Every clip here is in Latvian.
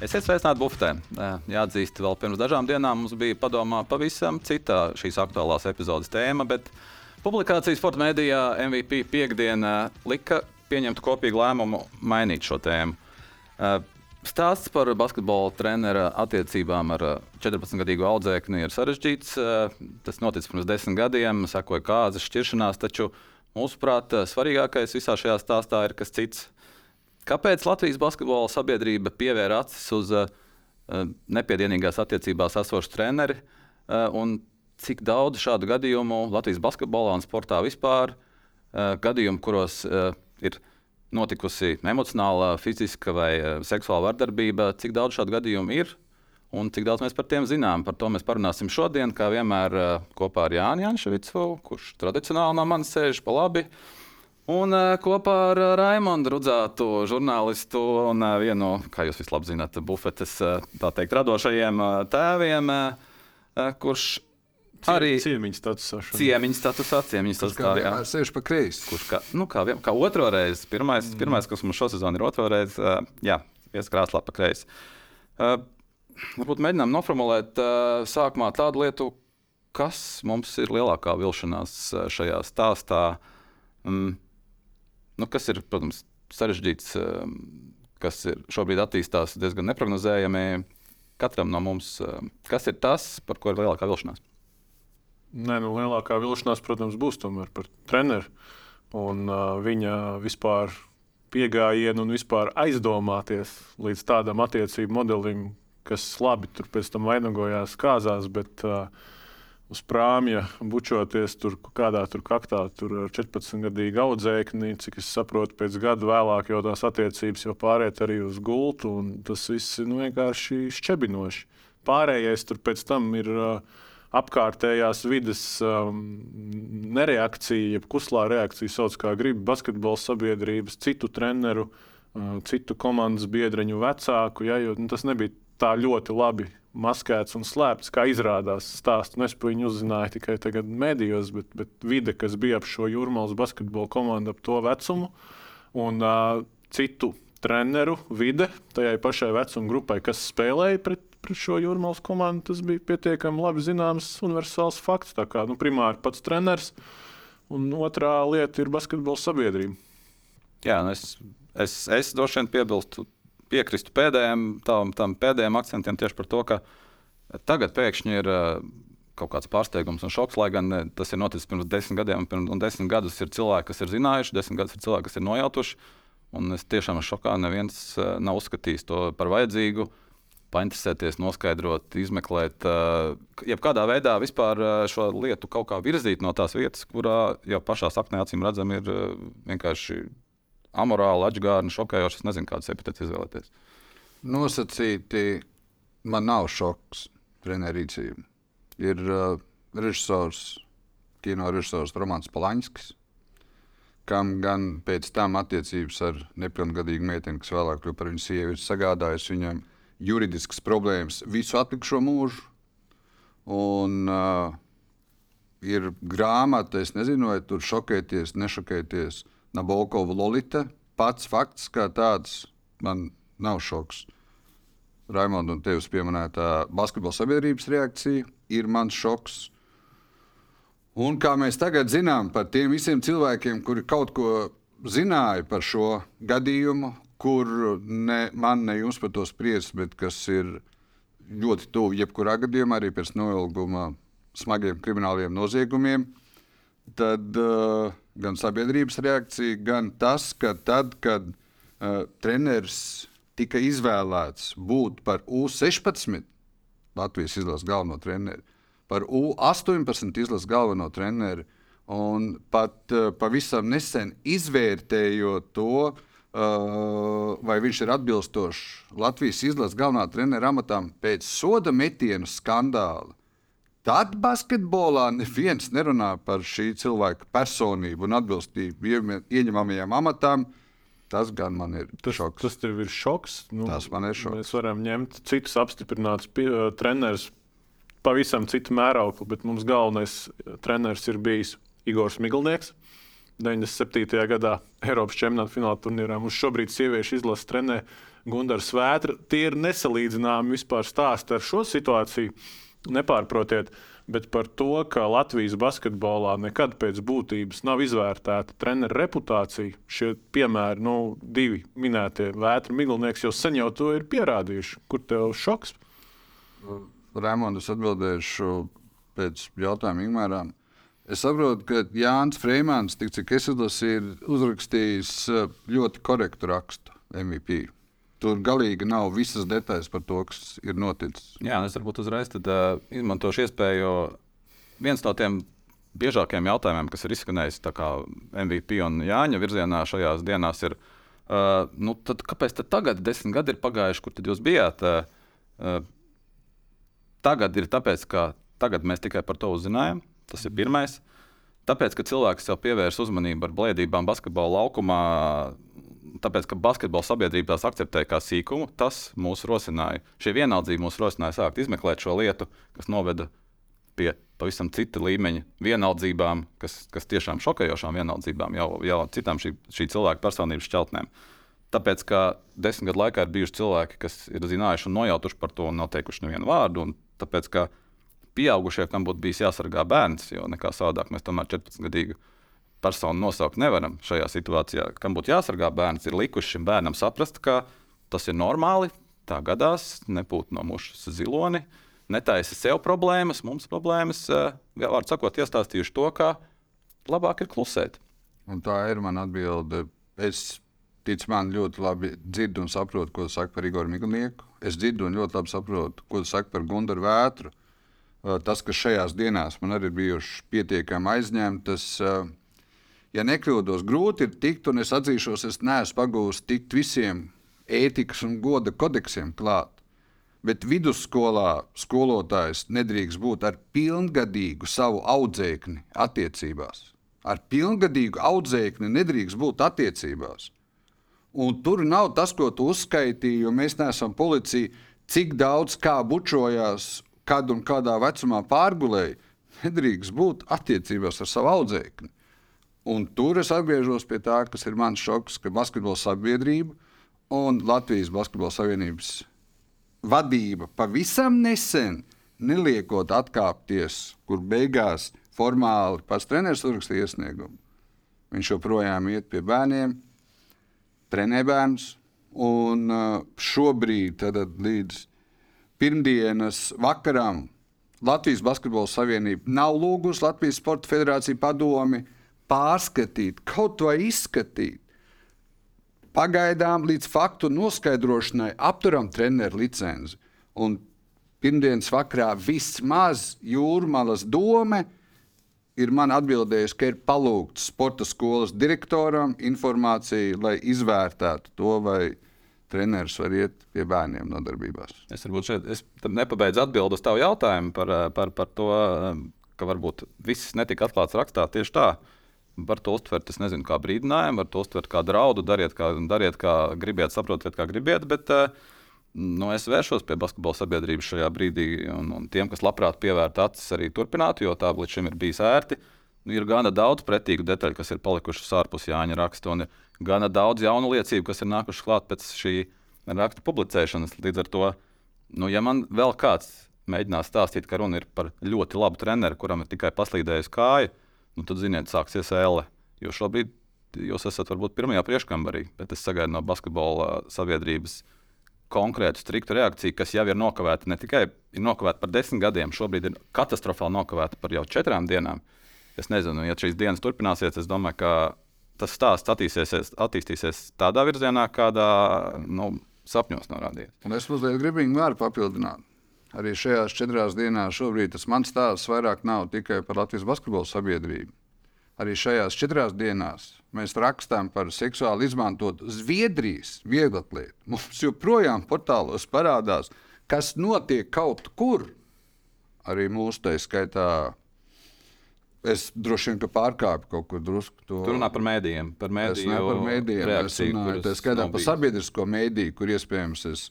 Esiet sveicināti bufetē. Jāatzīst, vēl pirms dažām dienām mums bija padomā pavisam cita šīs aktuālās epizodes tēma, bet publikācijas sporta mēdījā MVP piekdienā lika pieņemt kopīgu lēmumu mainīt šo tēmu. Stāsts par basketbola trenera attiecībām ar 14-gadīgu audzēkni ir sarežģīts. Tas noticis pirms desmit gadiem, sekoja kāzas šķiršanās, taču mūsuprāt, svarīgākais visā šajā stāstā ir kas cits Kāpēc Latvijas basketbola sabiedrība pievēra acis uz uh, nepiedienīgās attiecībās esošu treneri uh, cik daudz šādu gadījumu Latvijas basketbolā un sportā vispār, uh, gadījumu, kuros uh, ir notikusi emocionāla, fiziska vai uh, seksuāla vardarbība, cik daudz šādu gadījumu ir un cik daudz mēs par tiem zinām. Par to mēs parunāsim šodien, kā vienmēr kopā ar Jānu Janševicu, kurš tradicionāli no manis sēž pa labi. Uh, Un uh, kopā ar uh, Raimondu Rudzātu, žurnālistu un uh, vienu, kā jūs vislabāk zināt, bufetes teikt, radošajiem tēviem, kurš arī ciemiņš statusā. Ciemiņš statusā, ciemiņš statusā. Jā, sēž pa kreisi. Kurš kā, nu, kā, vien, kā otro reizi, pirmais, mm. pirmais, kas mums šosezon ir otro reizi, jā, ieskrāslā pa kreisi. Varbūt mēģinām noformulēt sākumā tādu lietu, kas mums ir lielākā vilšanās šajā stāstā. Um, nu, kas ir, protams, sarežģīts, ehm, kas ir šobrīd attīstās diezgan neparedzējami. Katram no mums, ehm, kas ir tas, par ko ir lielākā vilšanās? Nē, nu, lielākā vilšanās, protams, būs tomēr par treneru un uh, viņa vispār pieejamību un vispār aizdomāties līdz tādam attiecību modelim, kas labi tur pēc tam vainagojās kāzās. Bet, uh, uz prāmja, bučoties tur kādā tur kaktā, tur ar 14-gadīgu audzēkni, cik es saprotu, pēc gada vēlāk jau tās attiecības jau pāriet arī uz gultu, un tas viss ir nu, vienkārši šķebinoši. Pārējais tur pēc tam ir apkārtējās vidas um, nereakcija, jeb kuslā reakcija, sauc kā gribi basketbola sabiedrības, citu treneru, uh, citu komandas biedreņu vecāku, ja, jo nu, tas nebija tā ļoti labi maskēts un slēpts, kā izrādās stāsts. Nu, es par viņu uzzināju tikai tagad medijos, bet, bet vide, kas bija ap šo jūrmālas basketbola komandu, ap to vecumu un uh, citu treneru vide tajai pašai vecuma grupai, kas spēlēja pret, pret šo jūrmālas komandu, tas bija pietiekami labi zināms universāls fakts. Tā kā nu, primāri pats treneris, un otrā lieta ir basketbola sabiedrība. Jā, nu es, es, es droši vien piebilstu piekristu pēdējiem, tam, tam pēdējiem akcentiem tieši par to, ka tagad pēkšņi ir uh, kaut kāds pārsteigums un šoks, lai gan uh, tas ir noticis pirms desmit gadiem, pirms, un desmit gadus ir cilvēki, kas ir zinājuši, desmit gadus ir cilvēki, kas ir nojautuši. Un es tiešām esmu šokā, neviens uh, nav uzskatījis to par vajadzīgu. Painteresēties, noskaidrot, izmeklēt, jebkādā veidā vispār šo lietu kaut kā virzīt no tās vietas, kurā jau pašā saknē acīm redzam, ir vienkārši amorāli, atgādni, šokējoši. Es nezinu, kādas epitetus izvēlēties. Nosacīti man nav šoks trenerīcība. Ir uh, režisors, kino režisors Romanis Palaņskis, kam gan pēc tam attiecības ar nepilngadīgu meiteni, kas vēlāk kļuva par viņu sievu, ir sagādājis viņam juridiskas problēmas visu atlikušo mūžu. Un, uh, ir grāmata, es nezinu, vai tur šokēties, nešokēties. Uh, Nabokova Lolita. Pats fakts, kā tāds, man nav šoks. Raimonda un tevis pieminētā basketbola sabiedrības reakcija ir mans šoks. Un kā mēs tagad zinām par tiem visiem cilvēkiem, kuri kaut ko zināja par šo gadījumu, kur ne man, ne jums par to spriest, bet kas ir ļoti tuvu jebkurā gadījumā, arī pēc noilguma smagiem krimināliem noziegumiem, tad uh, gan sabiedrības reakcija, gan tas, ka tad, kad uh, treneris tika izvēlēts būt par U16 Latvijas izlases galveno treneri, par U18 izlases galveno treneri, un pat uh, pavisam nesen izvērtējot to, uh, vai viņš ir atbilstošs Latvijas izlases galvenā trenera amatam pēc soda metienu skandāla Tad basketbolā neviens nerunā par šī cilvēka personību un atbilstību ieņemamajām amatām. Tas gan man ir tas, šoks. Tas tev ir šoks. Nu, tas man ir šoks. Mēs varam ņemt citus apstiprinātus uh, trenerus, pavisam citu mērauklu, bet mums galvenais treneris ir bijis Igors Miglnieks. 97. gadā Eiropas čempionāta fināla turnīrā. Mums šobrīd sieviešu izlase trenē Gunārs Vētra. Tie ir nesalīdzināmi vispār stāsti ar šo situāciju. Nepārprotiet, bet par to, ka Latvijas basketbolā nekad pēc būtības nav izvērtēta treneru reputācija. Šie piemēri, nu, divi minētie vētra miglinieks jau sen jau to ir pierādījuši. Kur tev šoks? Rēmons, es atbildēšu pēc jautājuma Ingūram. Es saprotu, ka Jānis Freimans, tik cik es izlasīju, ir uzrakstījis eh, ļoti korektu rakstu MVP. Tur galīgi nav visas detaļas par to, kas ir noticis. Jā, es varbūt uzreiz tad, uh, izmantošu iespēju, jo viens no tiem biežākajiem jautājumiem, kas ir izskanējis MVP un Jāņa virzienā šajās dienās, ir, uh, nu, tad, kāpēc tad tagad, desmit gadi ir pagājuši, kur tad jūs bijāt? Uh, tagad ir tāpēc, ka tagad mēs tikai par to uzzinājām. Tas ir pirmais. Tāpēc, ka cilvēks sev pievērs uzmanību ar blēdībām basketbola laukumā, tāpēc, ka basketbola sabiedrība tās akceptēja kā sīkumu, tas mūs rosināja. Šie vienaldzība mūs rosināja sākt izmeklēt šo lietu, kas noveda pie pavisam cita līmeņa vienaldzībām, kas, kas tiešām šokējošām vienaldzībām, jau, jau citām šī, šī cilvēka personības šķeltnēm. Tāpēc, ka desmit gadu laikā ir bijuši cilvēki, kas ir zinājuši un nojautuši par to un nav teikuši nevienu vārdu. Tāpēc, ka pieaugušie, kam būtu bijis jāsargā bērns, jo nekā savādāk mēs tomēr 14 gadīgu personu nosaukt nevaram šajā situācijā. Kam būtu jāsargā bērns, ir likuši šim bērnam saprast, ka tas ir normāli, tā gadās, nepūt no mušas ziloni, netaisa sev problēmas, mums problēmas. Eh, vārds sakot, iestāstījuši to, ka labāk ir klusēt. Un tā ir mana atbilde. Es tic man ļoti labi dzirdu un saprotu, ko saka par Igoru Miglnieku. Es dzirdu un ļoti labi saprotu, ko saka par Gundaru Vētru. Eh, tas, kas šajās dienās man arī ir bijuši pietiekami aizņemtas, uh, ja nekļūdos, grūti ir tikt, un es atzīšos, es neesmu pagūs tikt visiem ētikas un goda kodeksiem klāt. Bet vidusskolā skolotājs nedrīkst būt ar pilngadīgu savu audzēkni attiecībās. Ar pilngadīgu audzēkni nedrīkst būt attiecībās. Un tur nav tas, ko tu uzskaitīji, jo mēs neesam policija, cik daudz kā bučojās, kad un kādā vecumā pārgulēja. Nedrīkst būt attiecībās ar savu audzēkni. Un tur es atgriežos pie tā, kas ir mans šoks, ka basketbola sabiedrība un Latvijas Basketbola Savienības vadība pavisam nesen neliekot atkāpties, kur beigās formāli pats treneris uzrakstīja iesniegumu. Viņš joprojām iet pie bērniem, trenē bērnus. Un uh, šobrīd, tad, līdz pirmdienas vakaram, Latvijas Basketbola Savienība nav lūgusi Latvijas Sporta Federāciju padomi pārskatīt, kaut vai izskatīt. Pagaidām līdz faktu noskaidrošanai apturam treneru licenci. Un pirmdienas vakarā vismaz jūrmālas doma ir man atbildējusi, ka ir palūgts sporta skolas direktoram informācija, lai izvērtētu to, vai treneris var iet pie bērniem nodarbībās. Es varbūt šeit es nepabeidzu atbildēt uz tavu jautājumu par, par, par to, ka varbūt viss netika atklāts rakstā tieši tā. Var to uztvert, es nezinu, kā brīdinājumu, var to uztvert kā draudu, dariet, kā, dariet, kā gribiet, saprotiet, kā gribiet. Bet uh, nu, es vēršos pie basketbola sabiedrības šajā brīdī, un, un tiem, kas labprāt pievērta acis, arī turpinātu, jo tā līdz šim ir bijis ērti. Ir gana daudz pretīgu detaļu, kas ir palikušas ārpus Jāņa raksta, un ir gana daudz jaunu liecību, kas ir nākušas klāt pēc šī raksta publicēšanas. Līdz ar to, nu, ja man vēl kāds mēģinās stāstīt, ka runa ir par ļoti labu treneru, kuram ir tikai paslīdējusi kāja, nu, tad, ziniet, sāksies ēle. Jo šobrīd jūs esat varbūt pirmajā priekškambarī, bet es sagaidu no basketbola sabiedrības konkrētu, striktu reakciju, kas jau ir nokavēta ne tikai ir nokavēta par desmit gadiem, šobrīd ir katastrofāli nokavēta par jau četrām dienām. Es nezinu, ja šīs dienas turpināsies, es domāju, ka tas stāsts attīstīsies, attīstīsies tādā virzienā, kādā nu, sapņos norādīts. Un es mazliet varu papildināt. Arī šajās četrās dienās šobrīd tas mans stāsts vairāk nav tikai par Latvijas basketbola sabiedrību. Arī šajās četrās dienās mēs rakstām par seksuāli izmantotu Zviedrijas vieglatlietu. Mums joprojām portālos parādās, kas notiek kaut kur. Arī mūsu tā skaitā Es droši vien pārkāpu kaut kur drusku. To... Tur runā par mēdījiem. Par mēdīju es par mēdījiem. Reakciju, es runāju, tā skaitā par sabiedrisko mēdīju, kur iespējams es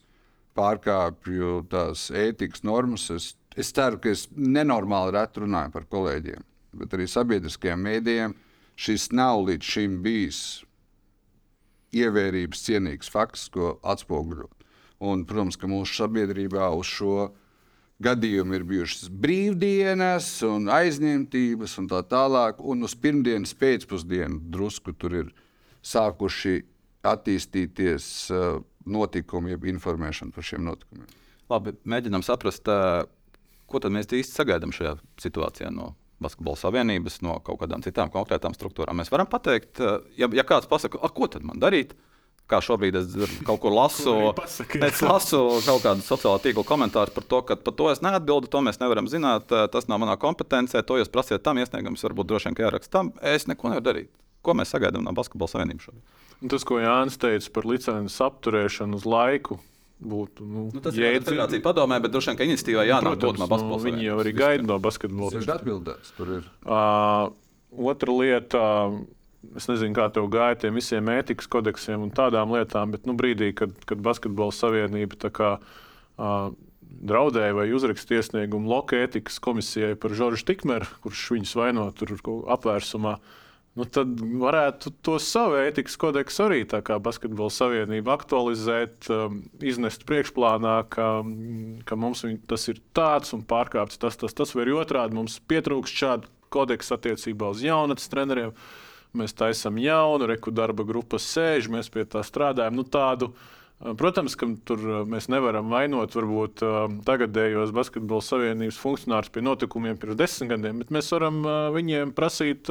pārkāpju tās ētikas normas. Es, es ceru, ka es nenormāli reti runāju par kolēģiem, bet arī sabiedriskajiem mēdījiem. šis nav līdz šim bijis ievērības cienīgs fakts, ko atspoguļot. Un, protams, ka mūsu sabiedrībā uz šo gadījumu ir bijušas brīvdienas, un aizņemtības un tā tālāk. Un uz pirmdienas pēcpusdienu drusku tur ir sākuši attīstīties uh, notikumi, jeb informēšana par šiem notikumiem. Labi, mēģinām saprast, uh, ko tad mēs īsti sagaidām šajā situācijā no Basketbola savienības, no kaut kādām citām konkrētām struktūrām. Mēs varam pateikt, uh, ja, ja kāds pasakā, ko tad man darīt, kā šobrīd es kaut ko lasu. es lasu kaut kādu sociālo tīklu komentāru par to, ka par to es neatbildu, to mēs nevaram zināt, tas nav manā kompetencē, to jūs prasiet tam iesniegums, varbūt droši vien, ka jāraksta tam. Es neko nevaru darīt. Ko mēs sagaidām no Basketbola savienības šobrīd? Tas, ko Jānis teica par licences apturēšanu uz laiku, būtu. Nu, nu, tas ir federācija padomē, bet droši vien, ka iniciatīvā jānāk no basketbola. Nu, viņi jau arī gaida no basketbola. Tas ir atbildēts, tur ir. Uh, otra lieta. Es nezinu, kā tev gāja tiem visiem ētikas kodeksiem un tādām lietām, bet nu, brīdī, kad, kad Basketbola savienība kā, uh, draudēja vai uzrakstīja iesniegumu Loka ētikas komisijai par Žoržu Tikmeru, kurš viņus vaino tur apvērsumā, uh, nu, tad varētu to savu ētikas kodeksu arī tā kā basketbola savienība aktualizēt, um, iznest priekšplānā, ka, ka mums tas ir tāds un pārkāpts tas, tas, tas vai otrādi. Mums pietrūkst šādu kodeksu attiecībā uz jaunatnes treneriem. Mēs taisām jaunu, reku darba grupas sēž, mēs pie tā strādājam. Nu, tādu, uh, Protams, ka tur mēs nevaram vainot varbūt tagadējos Basketbola savienības funkcionārus pie notikumiem pirms desmit gadiem, bet mēs varam viņiem prasīt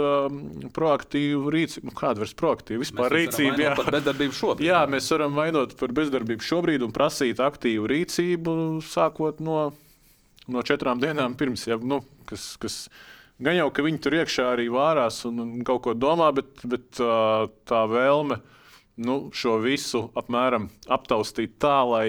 proaktīvu rīcību. Nu, kāda ir proaktīva vispār rīcība? Jā, par bezdarbību šobrīd. Jā, mēs varam vainot par bezdarbību šobrīd un prasīt aktīvu rīcību sākot no, no četrām dienām pirms. Ja, nu, kas, kas, Gan jau, ka viņi tur iekšā arī vārās un, un kaut ko domā, bet, bet tā vēlme uh, nu, šo visu apmēram aptaustīt tā, lai,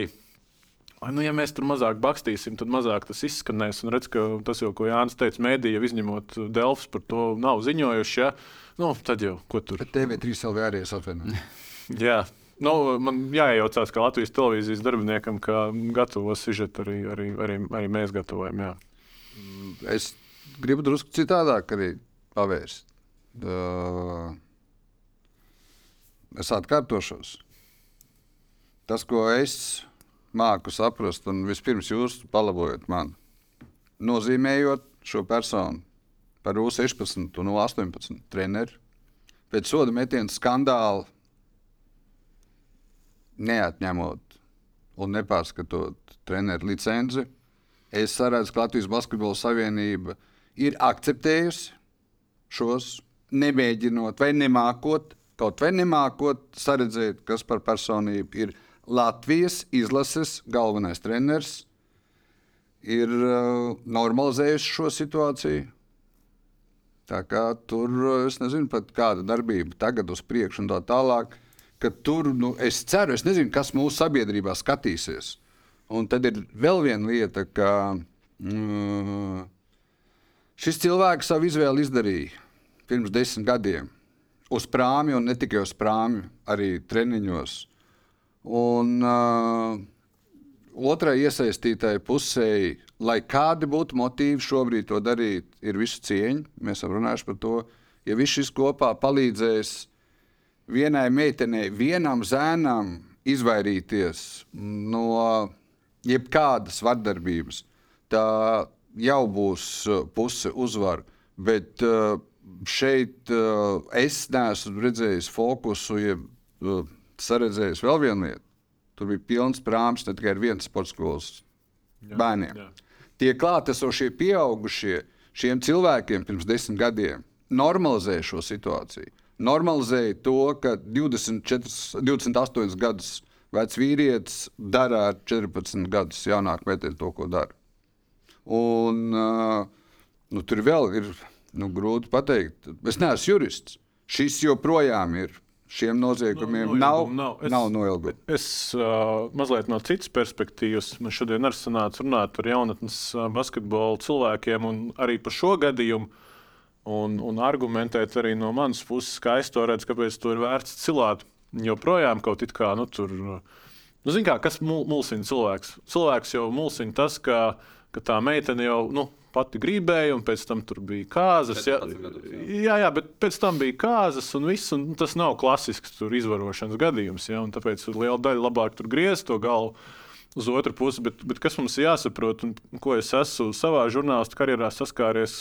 lai nu, ja mēs tur mazāk bakstīsim, tad mazāk tas izskanēs. Un redz, ka tas jau, ko Jānis teica, mēdīja, izņemot Delfs, par to nav ziņojuši. Ja? Nu, tad jau, ko tur. Bet TV3 vēl vērties atvainojiet. Jā. Nu, man jāiejaucās, ka Latvijas televīzijas darbiniekam, ka gatavo sižetu arī, arī, arī, arī mēs gatavojam. Jā. Es gribu drusku citādāk arī pavērst. Uh, es atkārtošos. Tas, ko es māku saprast, un vispirms jūs palabojat man, nozīmējot šo personu par U16 un U18 treneru, pēc soda metiena skandāla neatņemot un nepārskatot treneru licenci, es saredzu, ka Latvijas Basketbola Savienība ir akceptējusi šos, nemēģinot vai nemākot kaut vai nemākot saredzēt, kas par personību ir Latvijas izlases galvenais treneris, ir uh, normalizējuši šo situāciju. Tā kā tur es nezinu, kāda darbība tagad uz priekšu un tā tālāk. Tur nu, es ceru, es nezinu, kas mūsu sabiedrībā skatīsies. Un tad ir vēl viena lieta, ka mm, šis cilvēks savu izvēli izdarīja pirms desmit gadiem uz prāmi, un ne tikai uz prāmi, arī treniņos. Un uh, otrai iesaistītai pusē, lai kādi būtu motīvi šobrīd to darīt, ir visu cieņu. Mēs esam runājuši par to. Ja viss šis kopā palīdzēs vienai meitenei, vienam zēnam izvairīties no jebkādas vardarbības, tā jau būs puse uzvara. Bet uh, šeit uh, es neesmu redzējis fokusu, ja uh, saredzējis vēl vienu lietu. Tur bija pilns prāms ne tikai ar vienu sporta skolas jā, bērniem. Jā. Tie klātesošie pieaugušie šiem cilvēkiem pirms desmit gadiem normalizēja šo situāciju. Normalizēja to, ka 24, 28 gadus vecs vīrietis dara ar 14 gadus jaunāku meiteni to, ko dara. Un, uh, nu, tur vēl ir Nu, grūti pateikt. Es neesmu jurists. Šis joprojām ir. Šiem noziegumiem no, nav, nav. Es, nav noilguma. Es uh, mazliet no citas perspektīvas. Man šodien arī sanāca runāt ar jaunatnes basketbola cilvēkiem un arī par šo gadījumu. Un, un argumentēt arī no manas puses, kā es to redzu, kāpēc to ir vērts cilāt. Joprojām kaut kā nu, tur. Nu, kā, kas mulsina cilvēks? Cilvēks jau mulsina tas, ka ka tā meitene jau nu, pati gribēja, un pēc tam tur bija kāzas. Jā, 15 gados, jā. jā, jā, bet pēc tam bija kāzas, un, viss, un tas nav klasisks tur izvarošanas gadījums. Un tāpēc liela daļa labāk tur griezt to galvu. Uz otru pusi, bet, bet kas mums jāsaprot, un ko es esmu savā žurnālistu karjerā saskāries,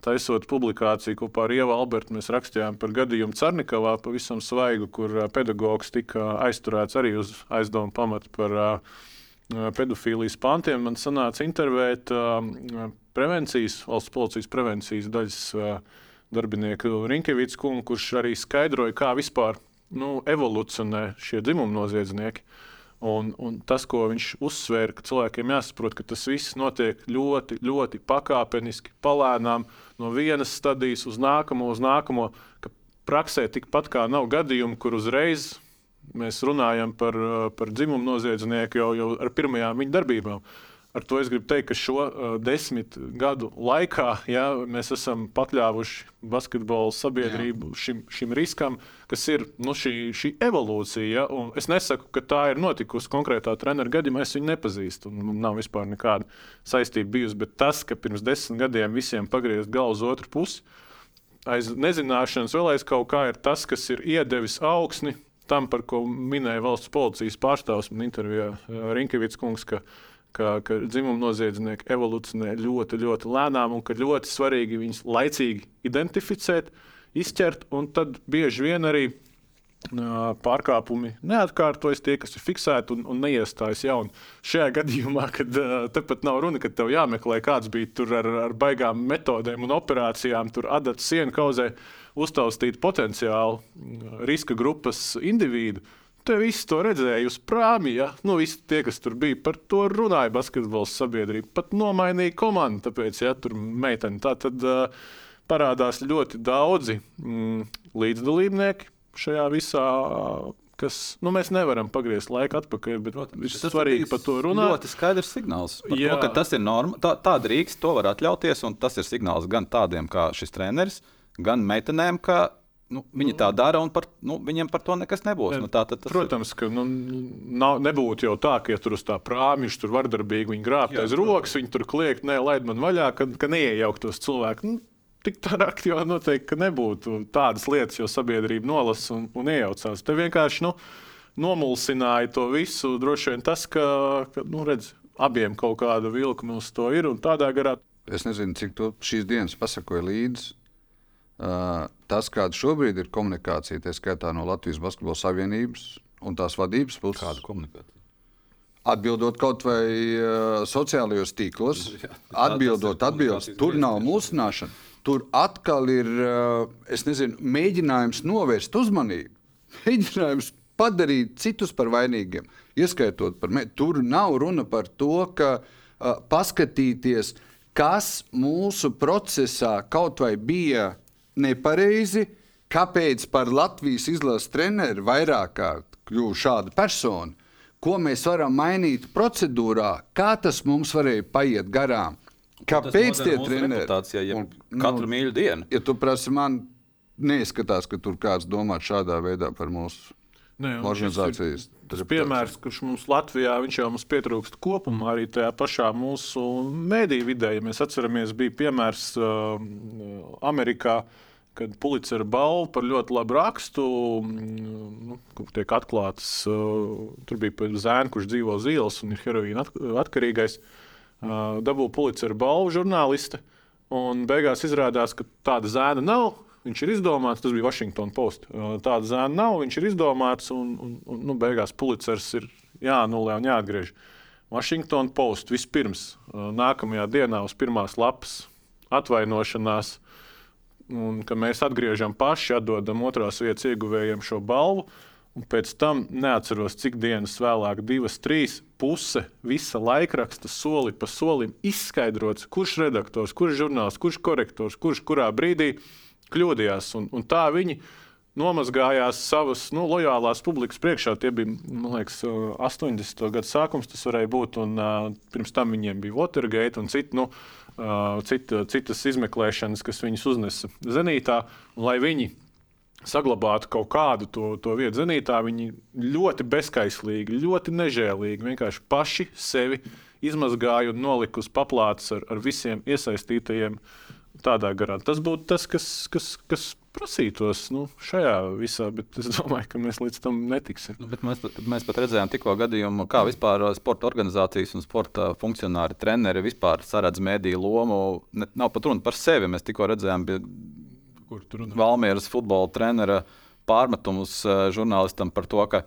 taisot publikāciju kopā ar Ievu Albertu, mēs rakstījām par gadījumu Cernikavā, pavisam svaigu, kur pedagogs tika aizturēts arī uz aizdomu pamatu par ā, pedofīlijas pantiem. Man sanāca intervēt prevencijas, valsts policijas prevencijas daļas darbinieku Rinkevīts kungu, kurš arī skaidroja, kā vispār nu, evolucionē šie dzimumu noziedznieki. Un, un tas, ko viņš uzsvēra, ka cilvēkiem jāsaprot, ka tas viss notiek ļoti, ļoti pakāpeniski, palēnām, no vienas stadijas uz nākamo, uz nākamo. Ka praksē tikpat kā nav gadījumu, kur uzreiz mēs runājam par, uh, par dzimumu noziedznieku jau, jau ar pirmajām viņa darbībām. Ar to es gribu teikt, ka šo uh, desmit gadu laikā ja, mēs esam pakļāvuši basketbola sabiedrību šim, šim riskam, kas ir nu, šī, šī evolūcija. Ja, es nesaku, ka tā ir notikusi konkrētā treneru gadījumā, es viņu nepazīstu. nav vispār nekāda saistība bijusi. Bet tas, ka pirms desmit gadiem visiem pagriezt galvu uz otru pusi, aiz nezināšanas vēl aiz kaut kā ir tas, kas ir iedevis augsni tam, par ko minēja valsts policijas pārstāvs man intervijā Rinkevits kungs. Ka, ka, ka dzimuma noziedznieki evolūcionē ļoti, ļoti lēnām un ka ļoti svarīgi viņus laicīgi identificēt, izķert un tad bieži vien arī pārkāpumi neatkārtojas tie, kas ir fiksēti un, un neiestājas jauni. Šajā gadījumā, kad tepat nav runa, ka tev jāmeklē kāds bija tur ar, ar baigām metodēm un operācijām, tur adata sienu kauzē uztaustīt potenciālu ā, riska grupas individu. Te visi to redzēja uz prāmi. Ja? Nu, visi tie, kas tur bija, par to runāja basketbola sabiedrība. Pat nomainīja komandu, tāpēc, ja tur meitene tā tad uh, parādās ļoti daudzi mm, līdzdalībnieki šajā visā. Kas, nu, mēs nevaram pagriezt laiku atpakaļ, bet Protams, ir svarīgi par to runāt. Ļoti skaidrs signāls. To, tas ir norma, tā, tā drīkst, to var atļauties. un Tas ir signāls gan tādiem kā šis treneris, gan meitenēm, ka nu, viņi tā dara un par, nu, viņiem par to nekas nebūs. Nu, tā, tad, tas Protams, ka nu, nav, nebūtu jau tā, ka ja tur uz tā prāmja tur vardarbīgi viņi grābt aiz rokas, viņi tur kliegt, nē, laid man vaļā, ka, ka neiejauktos cilvēki. Nu, Tik tā aktīvā noteikti, ka nebūtu tādas lietas, jo sabiedrība nolasa un, un iejaucās. Te vienkārši nu, nomulsināja to visu. Droši vien tas, ka, ka nu, redz, abiem kaut kāda vilkme uz to ir un tādā garā Es nezinu, cik tu šīs dienas pasakoji līdzi. Uh, tas, kāda šobrīd ir komunikācija, tā skaitā no Latvijas Basketbola Savienības un tās vadības puses, Kāda komunikācija? atbildot kaut vai uh, sociālajos tīklos, atbildot, ir atbildot, komunikācijas tur nav mulsināšana. Tur atkal ir uh, nezinu, mēģinājums novērst uzmanību, mēģinājums padarīt citus par vainīgiem, ieskaitot par mē. Tur nav runa par to, ka uh, paskatīties, kas mūsu procesā kaut vai bija nepareizi, kāpēc par Latvijas izlases treneru vairāk kārt kļuva šāda persona, ko mēs varam mainīt procedūrā, kā tas mums varēja paiet garām. Kāpēc tie treneri? Ja Un, katru mīļu dienu. ja tu prasi man, neizskatās, ka tur kāds domā šādā veidā par mūsu Ne, organizācijas. Tas piemērs, kurš mums Latvijā viņš jau mums pietrūkst kopumā, arī tajā pašā mūsu mēdīju vidē. Ja mēs atceramies, bija piemērs uh, Amerikā, kad Pulicera balva par ļoti labu rakstu nu, tiek atklāts. Uh, tur bija par zēnu, kurš dzīvo uz ielas un ir heroīna at atkarīgais. Uh, dabūja Pulicera balvu žurnāliste. Un beigās izrādās, ka tāda zēna nav. Viņš ir izdomāts, tas bija Washington Post. Uh, Tāda zēna nav, viņš ir izdomāts, un, un, un nu, beigās Pulicers ir jāanulē un jāatgriež. Washington Post vispirms, uh, nākamajā dienā uz pirmās lapas atvainošanās, un ka mēs atgriežam paši, atdodam otrās vietas ieguvējiem šo balvu. Un pēc tam neatceros, cik dienas vēlāk, divas, trīs puse visa laikraksta soli pa solim izskaidrots, kurš redaktors, kurš žurnāls, kurš korektors, kurš kurā brīdī kļūdījās. Un, un tā viņi nomazgājās savas nu, lojālās publikas priekšā. Tie bija liekas, 80. gada sākums, tas varēja būt. Un, uh, pirms tam viņiem bija Watergate un citi. Nu, cita, citas izmeklēšanas, kas viņus uznesa zenītā, un lai viņi saglabātu kaut kādu to, to vietu zenītā, viņi ļoti bezskaislīgi, ļoti nežēlīgi vienkārši paši sevi izmazgāja un nolika uz paplātes ar, ar visiem iesaistītajiem. Tādā garā. Tas būtu tas, kas, kas, kas prasītos nu, šajā visā, bet es domāju, ka mēs līdz tam netiksim. Nu, mēs, mēs pat redzējām tikko gadījumu, kā vispār uh, sporta organizācijas un sporta funkcionāri, treneri vispār saredz mediju lomu. Ne, nav pat runa par sevi. Mēs tikko redzējām, bija Valmieras futbola trenera pārmetumus uh, žurnālistam par to, ka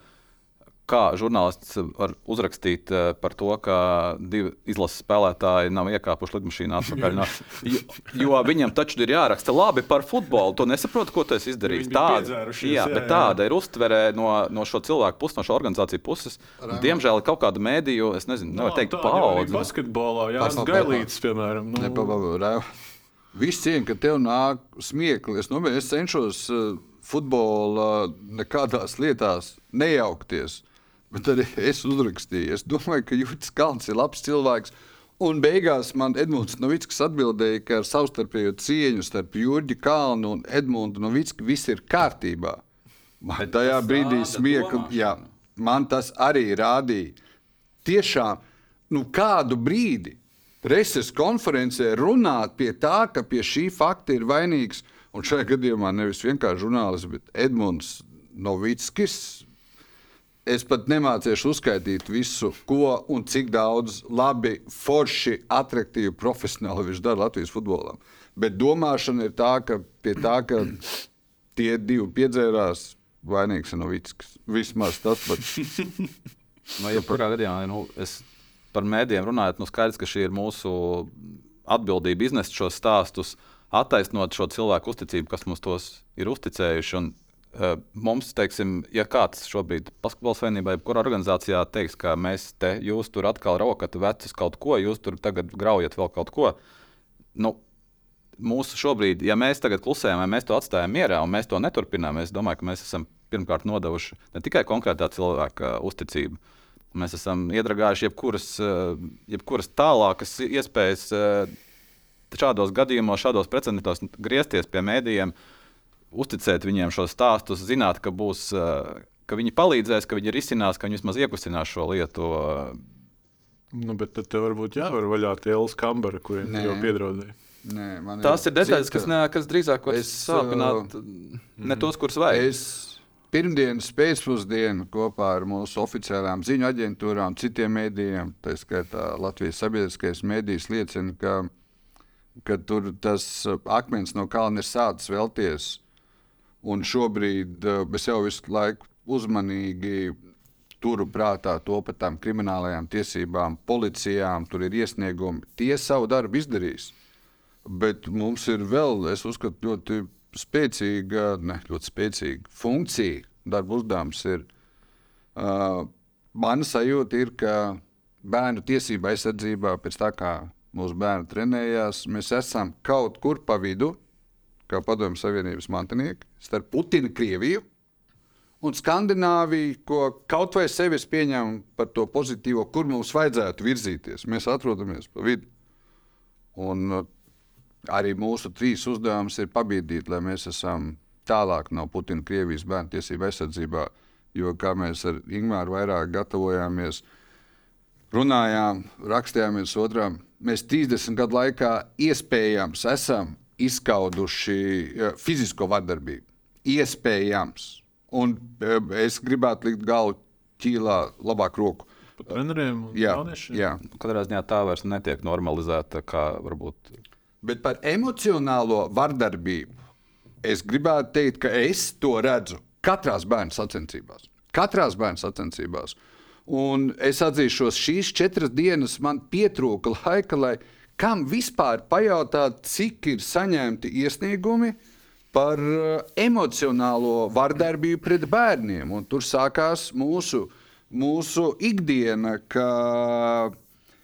kā žurnālists var uzrakstīt uh, par to, ka divi izlases spēlētāji nav iekāpuši lidmašīnā atpakaļ. No, jo, jo viņam taču ir jāraksta labi par futbolu. To nesaprotu, ko tas izdarīs. Tāda, jā, jā, bet tāda ir uztvere no, no šo cilvēku puses, no šo organizāciju puses. Diemžēl ir kaut kāda mēdīju, es nezinu, nevar teikt, paudze. Basketbolā, Jā, tas Gailīts, piemēram. Nu... Nepabavā, Viss cieņa, ka tev nāk smiekli. Es, nu, es cenšos uh, futbola nekādās lietās nejaukties. Bet arī es uzrakstīju. Es domāju, ka Juris Kalns ir labs cilvēks. Un beigās man Edmunds Novickis atbildēja, ka ar savstarpējo cieņu starp Jurģi Kalnu un Edmundu Novicku viss ir kārtībā. Man tajā brīdī smiekli, jā, man tas arī rādīja. Tiešām, nu kādu brīdi preses konferencē runāt pie tā, ka pie šī fakta ir vainīgs, un šajā gadījumā nevis vienkārši žurnālists, bet Edmunds Novickis, Es pat nemācīšu uzskaitīt visu, ko un cik daudz labi, forši, attraktīvi, profesionāli viņš dara Latvijas futbolam. Bet domāšana ir tā, ka pie tā, ka tie divi piedzērās, vainīgs ir Novickis. Vismaz tas pats. no, ja kurā gadījumā nu, es par mēdījiem runājot, nu skaidrs, ka šī ir mūsu atbildība iznest šos stāstus, attaisnot šo cilvēku uzticību, kas mums tos ir uzticējuši. Un mums, teiksim, ja kāds šobrīd basketbola savienībā, jebkurā organizācijā teiks, ka mēs te, jūs tur atkal raukat vecus kaut ko, jūs tur tagad graujat vēl kaut ko. Nu, mūsu šobrīd, ja mēs tagad klusējam, vai mēs to atstājam mierā un mēs to neturpinām, es domāju, ka mēs esam pirmkārt nodevuši ne tikai konkrētā cilvēka uzticību. Mēs esam iedragājuši jebkuras, eh, jebkuras tālākas iespējas eh, šādos gadījumos, šādos precedentos griezties pie mēdījiem. Uh, uzticēt viņiem šo stāstu, zināt, ka, būs, eh, ka viņi palīdzēs, ka viņi risinās, ka viņi vismaz iekustinās šo lietu. Nu, bet tad tev varbūt jāvar vaļā tie Elsa kambara, kuriem jau piedraudēja. Nē, Tās ir detaļas, kas, ne, kas drīzāk var sāpināt uh, ne tos, kurus vajag. Es pirmdienas pēcpusdienu kopā ar mūsu oficiālām ziņu aģentūrām, citiem mēdījiem, tā skaitā Latvijas sabiedriskais mēdījis, liecina, ka, ka tur tas akmens no kalna ir sācis vēlties Un šobrīd uh, es jau visu laiku uzmanīgi turu prātā to par tām kriminālajām tiesībām, policijām, tur ir iesniegumi. Tie savu darbu izdarīs. Bet mums ir vēl, es uzskatu, ļoti spēcīga, ne ļoti spēcīga funkcija. Darba uzdevums ir. Uh, mana sajūta ir, ka bērnu tiesība aizsardzībā, pēc tā kā mūsu bērni trenējās, mēs esam kaut kur pa vidu kā Padomju Savienības mantinieki, starp Putinu, Krieviju un Skandināviju, ko kaut vai sevi pieņem par to pozitīvo, kur mums vajadzētu virzīties. Mēs atrodamies pa vidu. Un uh, arī mūsu trīs uzdevums ir pabiedīt, lai mēs esam tālāk no Putina, Krievijas bērnu tiesību aizsardzībā. Jo kā mēs ar Ingūru vairāk gatavojāmies, runājām, rakstījāmies otram, mēs 30 gadu laikā iespējams esam izskauduši fizisko vardarbību. Iespējams. Un e, es gribētu likt galvu ķīlā, labāk roku. Treneriem un jā. Katrā ziņā tā vairs netiek normalizēta. Varbūt... Bet par emocionālo vardarbību es gribētu teikt, ka es to redzu katrā bērnu sacensībās. Katrās bērnu sacensībās. Un es atzīšos, šīs četras dienas man pietrūka laika, lai kam vispār pajautāt, cik ir saņemti iesniegumi par uh, emocionālo vardarbību pret bērniem. Un tur sākās mūsu, mūsu ikdiena, ka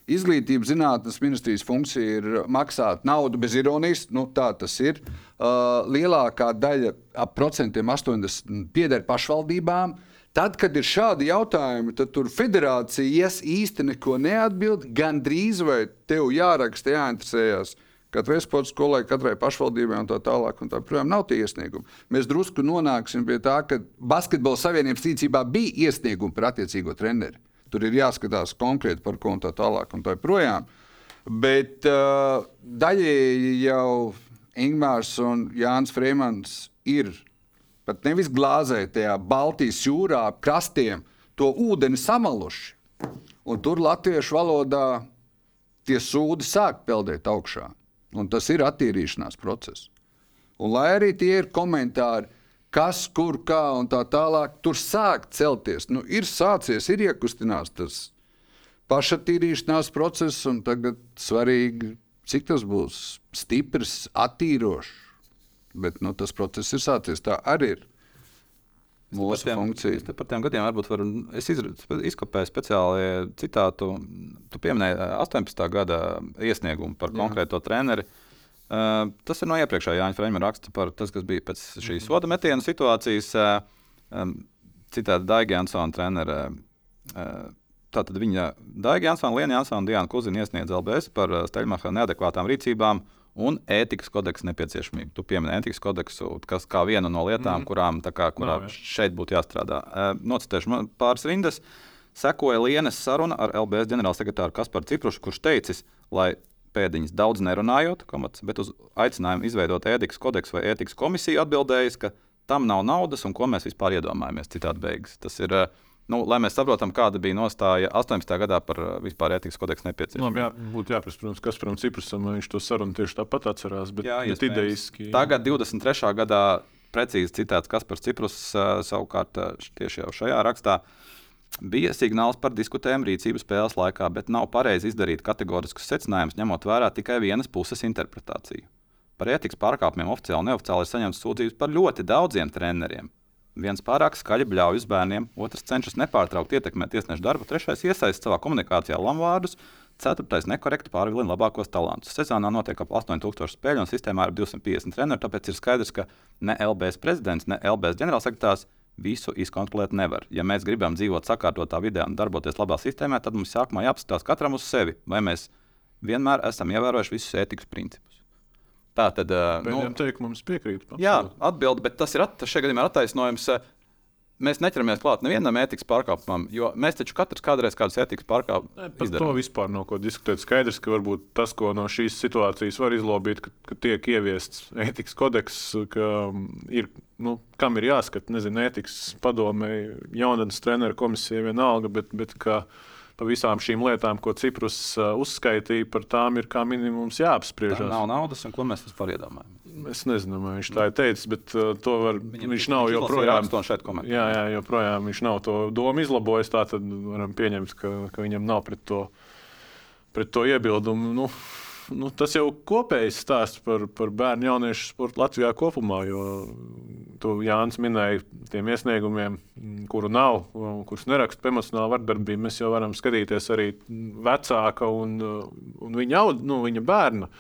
Izglītības zinātnes ministrijas funkcija ir maksāt naudu bez ironijas. Nu, tā tas ir. Uh, lielākā daļa, ap procentiem 80, pieder pašvaldībām. Tad, kad ir šādi jautājumi, tad tur federācija īsti neko neatbild. Gan drīz vai tev jāraksta, jāinteresējas katrai sporta skolai, katrai pašvaldībai un tā tālāk. Un tā, protams, nav tie iesniegumi. Mēs drusku nonāksim pie tā, ka Basketbola savienības rīcībā bija iesniegumi par attiecīgo treneri. Tur ir jāskatās konkrēti par ko un tā tālāk un tā projām. Bet uh, daļēji jau Ingūns un Jānis Freemans ir pat nevis glāzē tajā Baltijas jūrā ap krastiem to ūdeni samaluši. Un tur latviešu valodā tie sūdi sāk peldēt augšā. Un tas ir attīrīšanās process. Un lai arī tie ir komentāri, kas, kur, kā un tā tālāk, tur sāk celties. Nu, ir sācies, ir iekustinās tas pašatīrīšanās process, un tagad svarīgi, cik tas būs stiprs, attīrošs. Bet nu, tas process ir sācies. Tā arī ir mūsu tiem, funkcija. Es par tiem gadiem varbūt varu. Es izra- izkopēju speciāli citātu. Tu pieminēji eh, 18. gada iesniegumu par Jā. konkrēto treneri. Uh, tas ir no iepriekšējā Jāņa Freimera raksta par to, kas bija pēc šīs soda metiena situācijas. Uh, um, citādi Daiga Jansona trenera. Uh, tātad viņa Daiga Jansona, Liena Jansona un Diana Kuzina iesniedz LBS par uh, Steļmacha neadekvātām rīcībām un ētikas kodeksa nepieciešamību. Tu pieminēji ētikas kodeksu, kas kā vienu no lietām, mm. kurām kā, kurā Nav, šeit būtu jāstrādā. Nocitēšu pāris rindas. Sekoja Lienas saruna ar LBS ģenerālsekretāru Kasparu Ciprušu, kurš teicis, lai pēdiņas daudz nerunājot, komats, bet uz aicinājumu izveidot ētikas kodeksu vai ētikas komisiju atbildējis, ka tam nav naudas un ko mēs vispār iedomājamies. Citādi beigas. Tas ir, uh, nu, lai mēs saprotam, kāda bija nostāja 18. gadā par uh, vispār ētikas kodeksu nepieciešamību. Jā, būtu jāprasa, protams, kas par Ciprusam viņš to sarunu tieši tāpat atcerās. Bet, Jā, bet idejiski. Tagad, 23. gadā, precīzi citēts Kaspars Ciprus, ā, savukārt š- tieši jau šajā rakstā. Bija signāls par diskutējumu rīcību spēles laikā, bet nav pareizi izdarīt kategoriskus secinājumus, ņemot vērā tikai vienas puses interpretāciju. Par ētikas pārkāpumiem oficiāli un neoficiāli ir saņemts sūdzības par ļoti daudziem treneriem. Viens pārāk skaļi bļauj uz bērniem, otrs cenšas nepārtraukti ietekmēt tiesnešu darbu, trešais iesaista savā komunikācijā lamvārdus, ceturtais nekorekti pārvilina labākos talantus. Sezonā notiek ap 8000 spēļu un sistēmā ir 250 treneri, tāpēc ir skaidrs, ka ne LBS prezidents, ne LBS ģenerālsekretārs visu izkontrolēt nevar. Ja mēs gribam dzīvot sakārtotā vidē un darboties labā sistēmā, tad mums sākumā jāapskatās katram uz sevi, vai mēs vienmēr esam ievērojuši visus ētikas principus. Tā tad, ā, nu, Pēdējiem teikt, mums piekrīt. Jā, absolūti. atbildi, bet tas ir at, šajā gadījumā attaisnojums. Mēs neķeramies klāt nevienam ētikas pārkāpumam, jo mēs taču katrs kādreiz kādus ētikas pārkāpumus Par to izdarām. vispār nav ko diskutēt. Skaidrs, ka varbūt tas, ko no šīs situācijas var izlobīt, ka, ka tiek ieviests ētikas kodeks, ka mm, ir, nu, kam ir jāskata, nezinu, ētikas padomē, jaunatnes treneru komisija vienalga, bet, bet ka par visām šīm lietām, ko Ciprus uh, uzskaitīja, par tām ir kā minimums Tā jāapspriežas. nav naudas, un ko mēs vispār iedomājamies. Es nezinu, vai viņš tā ir teicis, bet uh, to var, Viņam, viņš nav izlasīja joprojām. Jā, jā, joprojām viņš nav to domu izlabojis. Tā tad varam pieņemt, ka, ka viņam nav pret to, pret to iebildumu. Nu, nu, tas jau kopējs stāsts par, par bērnu jauniešu sportu Latvijā kopumā. Jo tu Jānis minēja tiem iesniegumiem, kuru nav, kurus neraksta par emocionālu vardarbību. Mēs jau varam skatīties arī vecāka un, un viņa, aud, nu, viņa bērna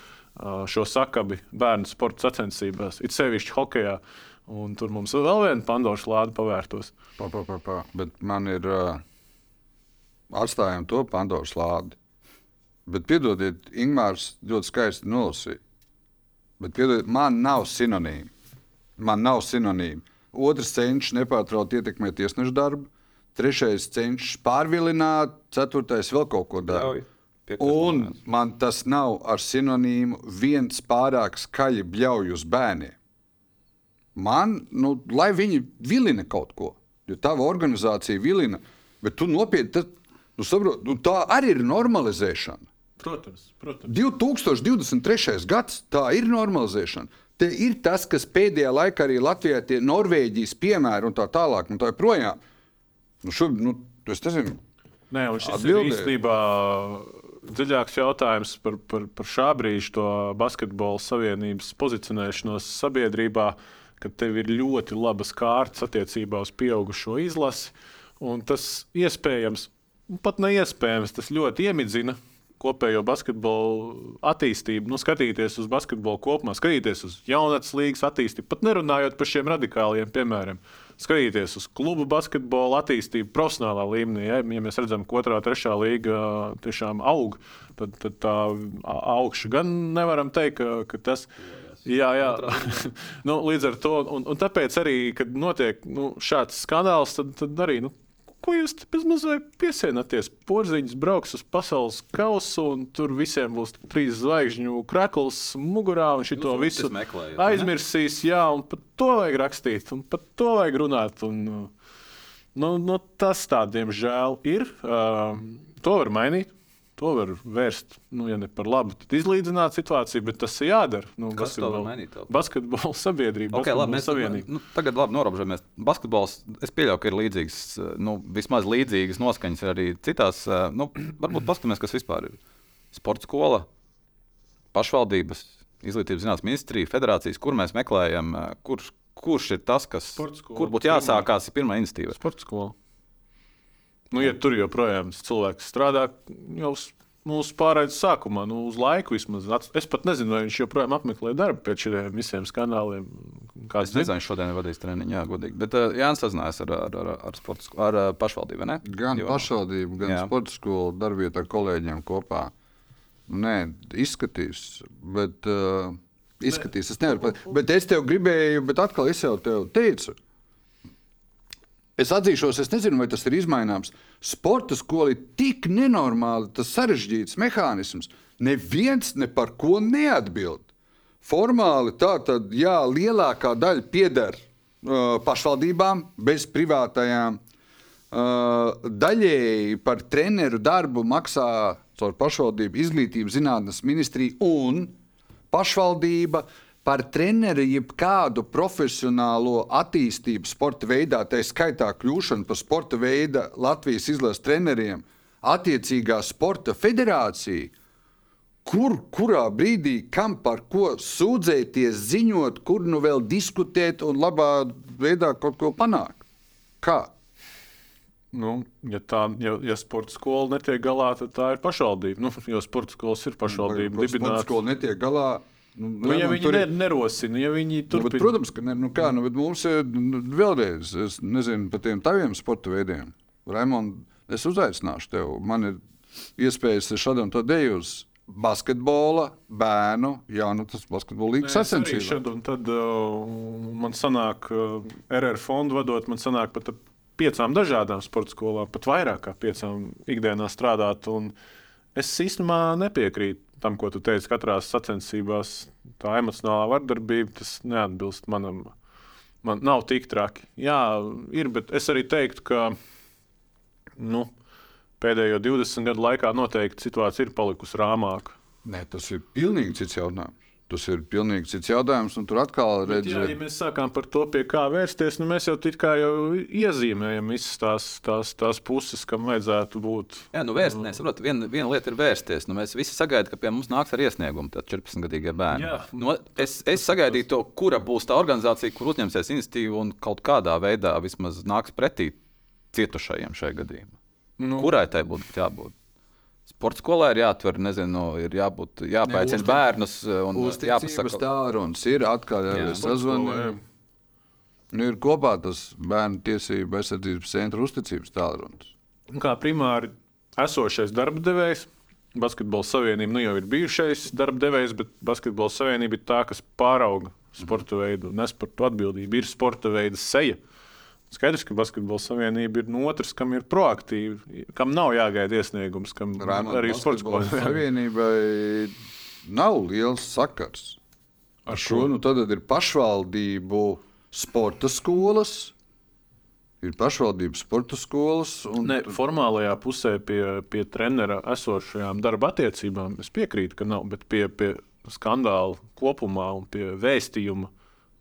šo sakabi bērnu sporta sacensībās, it sevišķi hokeja. Un tur mums vēl viena Pandoras lāde pavērtos. Pa, pa, pa, pa. Bet man ir uh, atstājām to Pandoras lādi. Bet, piedodiet, Ingūns ļoti skaisti nolasīja. Bet, piedodiet, man nav sinonīmu. Man nav sinonīmu. Otrs cenšas nepārtraukti ietekmēt tiesnešu darbu, trešais cenšas pārvilināt, ceturtais vēl kaut ko dara. Un moments. man tas nav ar sinonīmu viens pārāk skaļi bļauj uz bērniem. Man, nu, lai viņi vilina kaut ko, jo tava organizācija vilina, bet tu nopietni, tad, nu, saprot, nu, tā arī ir normalizēšana. Protams, protams. 2023. gads, tā ir normalizēšana. Te ir tas, kas pēdējā laikā arī Latvijā tie Norvēģijas piemēri un tā tālāk, un tā joprojām. Nu, šobrīd, nu, es nezinu, Nē, un šis Atbildēju. ir īstenībā dziļāks jautājums par, par, par šā brīža to basketbola savienības pozicionēšanos sabiedrībā, kad tev ir ļoti labas kārtas attiecībā uz pieaugušo izlasi. Tas iespējams, pat neiespējams, tas ļoti iemidzina kopējo basketbolu attīstību, nu, skatīties uz basketbolu kopumā, skatīties uz jaunatnes līnijas attīstību, pat nerunājot par šiem radikāliem piemēriem. Skatīties uz klubu basketbolu attīstību profesionālā līmenī. Ja, ja mēs redzam, ka otrā, trešā līga tiešām aug, tad, tad tā a- augša gan nevaram teikt, ka, ka tas ir. Jā, jā. nu, līdz ar to, un, un tāpēc arī, kad notiek nu, šāds skandāls, tad, tad arī nu, ko jūs bezmazliet piesienāties? Porziņš brauks uz pasaules kausu, un tur visiem būs trīs zvaigžņu krekls mugurā, un šito Jūs visu meklējat, vai ne? aizmirsīs. Jā, un par to vajag rakstīt, un par to vajag runāt. Un, nu, nu, tas tā, diemžēl, ir. Uh, to var mainīt. To var vērst, nu, ja ne par labu, tad izlīdzināt situāciju, bet tas ir jādara. Nu, Kas to var basketbola- mainīt? Basketbola sabiedrība, Okay, labi, basketbola mēs savienība. nu, tagad labi norobežojamies. Basketbols, es pieļauju, ka ir līdzīgs, nu, vismaz līdzīgas noskaņas arī citās. eh, Nu, varbūt paskatīsimies, kas vispār ir. Sports skola, pašvaldības, izglītības zinātnes ministrija, federācijas, kur mēs meklējam, eh, kurš, kurš ir tas, kas, kur būtu jāsākās, ir pirmā iniciatīva. Sporta skola. Nu, ja tur joprojām cilvēks strādā jau uz mūsu pārējais sākumā, nu, uz laiku vismaz. Es pat nezinu, vai viņš joprojām apmeklē darbu pēc šiem visiem skandāliem. Kā Es nezinu, viņš šodien ir vadījis treniņu, jā, godīgi. Bet uh, Jānis sazinājās ar, ar, ar, ar, sporta sko- ar uh, pašvaldību, vai ne? Gan Jo- pašvaldību, gan Jā. sporta skolu darbvietā ar kolēģiem kopā. Nē, izskatīs, bet uh, izskatīs. Es nevaru pat. Bet es tev gribēju, bet atkal es jau tev teicu. Es atzīšos, es nezinu, vai tas ir izmaināms. Sporta skola ir tik nenormāli, tas sarežģīts mehānisms. Neviens ne par ko neatbild. Formāli tā tad, jā, lielākā daļa pieder uh, pašvaldībām, bez privātajām. Uh, daļēji par treneru darbu maksā caur pašvaldību izglītības zinātnes ministrija un pašvaldība par treneru jebkādu profesionālo attīstību sporta veidā, tā skaitā kļūšanu par sporta veida Latvijas izlases treneriem, attiecīgā sporta federācija. Kur, kurā brīdī, kam par ko sūdzēties, ziņot, kur nu vēl diskutēt un labā veidā kaut ko panākt? Kā? Nu, ja, tā, ja, ja sporta skola netiek galā, tad tā ir pašvaldība. Nu, jo sporta skolas ir pašvaldība Sporta dibināta. skola netiek galā. Nu, Nu, ja viņi tur nerosina, ja viņi Nu, bet, turpina. protams, ka ne, nu, kā, nu, mums ir nu, vēlreiz, es nezinu par tiem taviem sporta veidiem. Raimond, es uzaicināšu tevi. Man ir iespējas šādam to deju uz basketbola, bērnu, jaunatnes basketbola līnijas Es arī sacensībām. šad un tad uh, man sanāk, uh, RR fondu vadot, man sanāk pat piecām dažādām sporta skolām, pat vairāk kā piecām ikdienā strādāt. Un es īstenībā nepiekrītu tam, ko tu teici, katrā sacensībās. Tā emocionālā vardarbība, tas neatbilst manam. Man nav tik traki. Jā, ir, bet es arī teiktu, ka nu, pēdējo 20 gadu laikā noteikti situācija ir palikusi rāmāka. Nē, tas ir pilnīgi cits jautājums. Tas ir pilnīgi cits jautājums, un tur atkal Bet, jā, ja mēs sākām par to, pie kā vērsties, nu mēs jau tā kā jau iezīmējam visas tās, tās, tās puses, kam vajadzētu būt. Jā, nu vērst, nē, saprot, viena, viena lieta ir vērsties. Nu, mēs visi sagaidām, ka pie mums nāks ar iesniegumu tad 14-gadīgie bērni. Jā. Nu, es, es sagaidīju to, kura būs tā organizācija, kur uzņemsies iniciatīvu un kaut kādā veidā vismaz nāks pretī cietušajiem šajā gadījumā. Nu, Kurai tai būtu jābūt? Sports skolā ir jāatver, nezinu, ir jābūt, jāpēcina bērnus un uzticības jāpasaka. tālrunis ir atkal Jā. arī sporta skolā, jā. sazvanīt. Nu, ir kopā tas bērnu tiesību aizsardzības centra uzticības tālrunis. Un Kā primāri esošais darba devējs, Basketbola savienība nu jau ir bijušais darba devējs, bet Basketbola savienība ir tā, kas pārauga sporta veidu, nes par to atbildību. Ir sporta veida seja. Skaidrs, ka Basketbola savienība ir no otras, kam ir proaktīva, kam nav jāgaida iesniegums, kam Raimonda arī sports skolā. Savienībai nav liels sakars. Ar šo nu, tad ir pašvaldību sporta skolas. Ir pašvaldības sporta skolas. Un, Ne, formālajā pusē pie, pie trenera esošajām darba attiecībām es piekrītu, ka nav, bet pie, pie skandāla kopumā un pie vēstījuma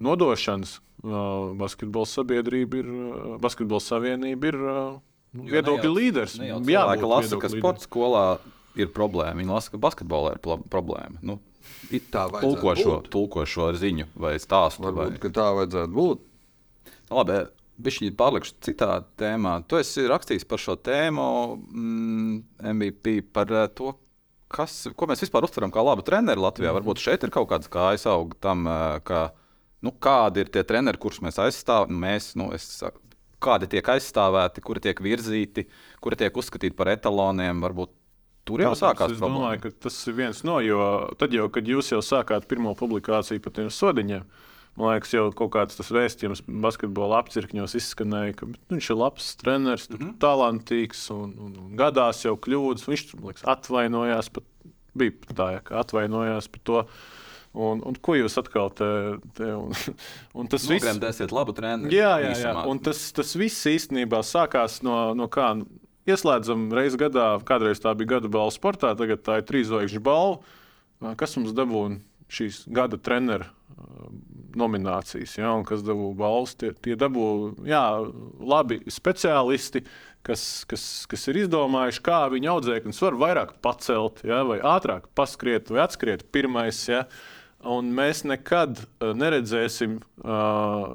nodošanas basketbola sabiedrība ir, basketbola savienība ir nu, viedokļu līderis. Jā, Jābūt cilvēki lasa, ka sports skolā ir problēma. Viņi lasa, ka basketbolā ir problēma. Nu, tā tulko, šo, tulko šo ziņu vai stāstu. Vai... Varbūt ka tā vajadzētu būt. Nu, Labi, Bišķi pārlikšu citā tēmā. Tu esi rakstījis par šo tēmu, mm, MVP, par to, kas, ko mēs vispār uztveram kā labu treneru Latvijā. Mm. Varbūt šeit ir kaut kāds kājas aug tam, ka, nu, kādi ir tie treneri, kurus mēs aizstāvam. Mēs, nu, es, kādi tiek aizstāvēti, kuri tiek virzīti, kuri tiek uzskatīti par etaloniem. Varbūt tur jau Protams, sākās Es domāju, problēma. ka tas ir viens no, jo tad jau, kad jūs jau sākāt pirmo publikāciju par tiem sodiņiem, Man liekas, jau kaut kāds tas vēstījums basketbola apcirkņos izskanēja, ka viņš ir labs treneris, mm -hmm. talantīgs un, un, un gadās jau kļūdas. Viņš liekas, atvainojās, pat, bija tā, ja, ka atvainojās par to. Un, un ko jūs atkal te, te un, un tas viss? Nogremdēsiet labu treneri. Jā, jā, jā. Un tas, tas viss īstenībā sākās no, no kā ieslēdzam reizi gadā, kādreiz tā bija gada balva sportā, tagad tā ir trīzvaigžņu balva. Kas mums dabūja šīs gada treneru nominācijas, ja, un kas dabū balvas. Tie, tie dabū jā, labi speciālisti, kas, kas, kas ir izdomājuši, kā viņu audzēkņus var vairāk pacelt, ja, vai ātrāk paskriet, vai atskriet pirmais. Ja. Un mēs nekad neredzēsim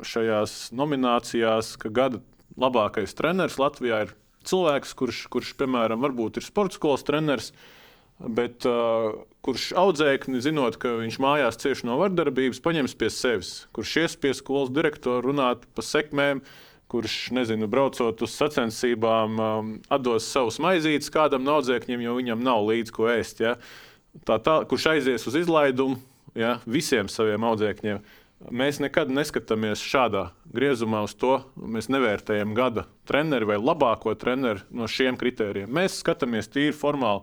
šajās nominācijās, ka gada labākais treneris Latvijā ir cilvēks, kurš, kurš piemēram, ir sports skolas treneris, bet uh, kurš audzēkni, zinot, ka viņš mājās cieš no vardarbības, paņems pie sevis, kurš ies pie skolas direktora runāt par sekmēm, kurš, nezinu, braucot uz sacensībām, um, atdos savus maizītes kādam no audzēkņiem, jo viņam nav līdzi ko ēst. Ja? Tā, tā, kurš aizies uz izlaidumu ja? visiem saviem audzēkņiem. Mēs nekad neskatāmies šādā griezumā uz to. Mēs nevērtējam gada treneri vai labāko treneri no šiem kritērijiem. Mēs skatāmies tīri formāli,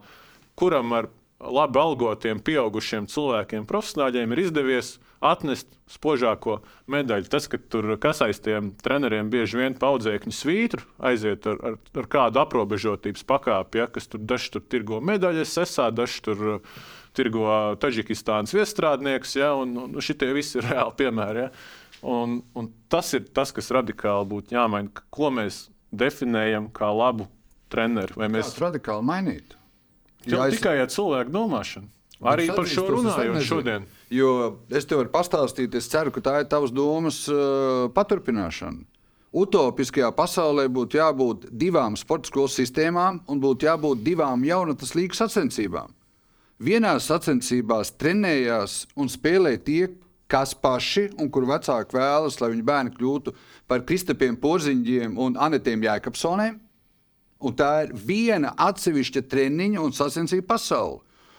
kuram ar labi algotiem, pieaugušiem cilvēkiem, profesionāļiem ir izdevies atnest spožāko medaļu. Tas, ka tur kas aiz tiem treneriem bieži vien paudzēkņu svītru aiziet ar, ar, ar kādu aprobežotības pakāpi, ja, kas tur dažs tur tirgo medaļas, esā, dažs tur uh, tirgo Taģikistānas viestrādnieks, ja, un, un šitie visi ir reāli piemēri. Ja. Un, un tas ir tas, kas radikāli būtu jāmaina. Ko mēs definējam kā labu treneri? Vai mēs radikāli mainītu? Jā, es... Tikai ar cilvēku domāšanu. Arī par šo runājot šodien. Jo es tev varu pastāstīt, es ceru, ka tā ir tavs domas uh, paturpināšana. Utopiskajā pasaulē būtu jābūt divām sporta skolu sistēmām un būtu jābūt divām jaunatnes līgas sacensībām. Vienā sacensībās trenējās un spēlēja tie, kas paši un kur vecāki vēlas, lai viņu bērni kļūtu par Kristapiem Porziņģiem un Anetiem Jēkabsoniem. Un tā ir viena atsevišķa treniņa un sacensība pasaule.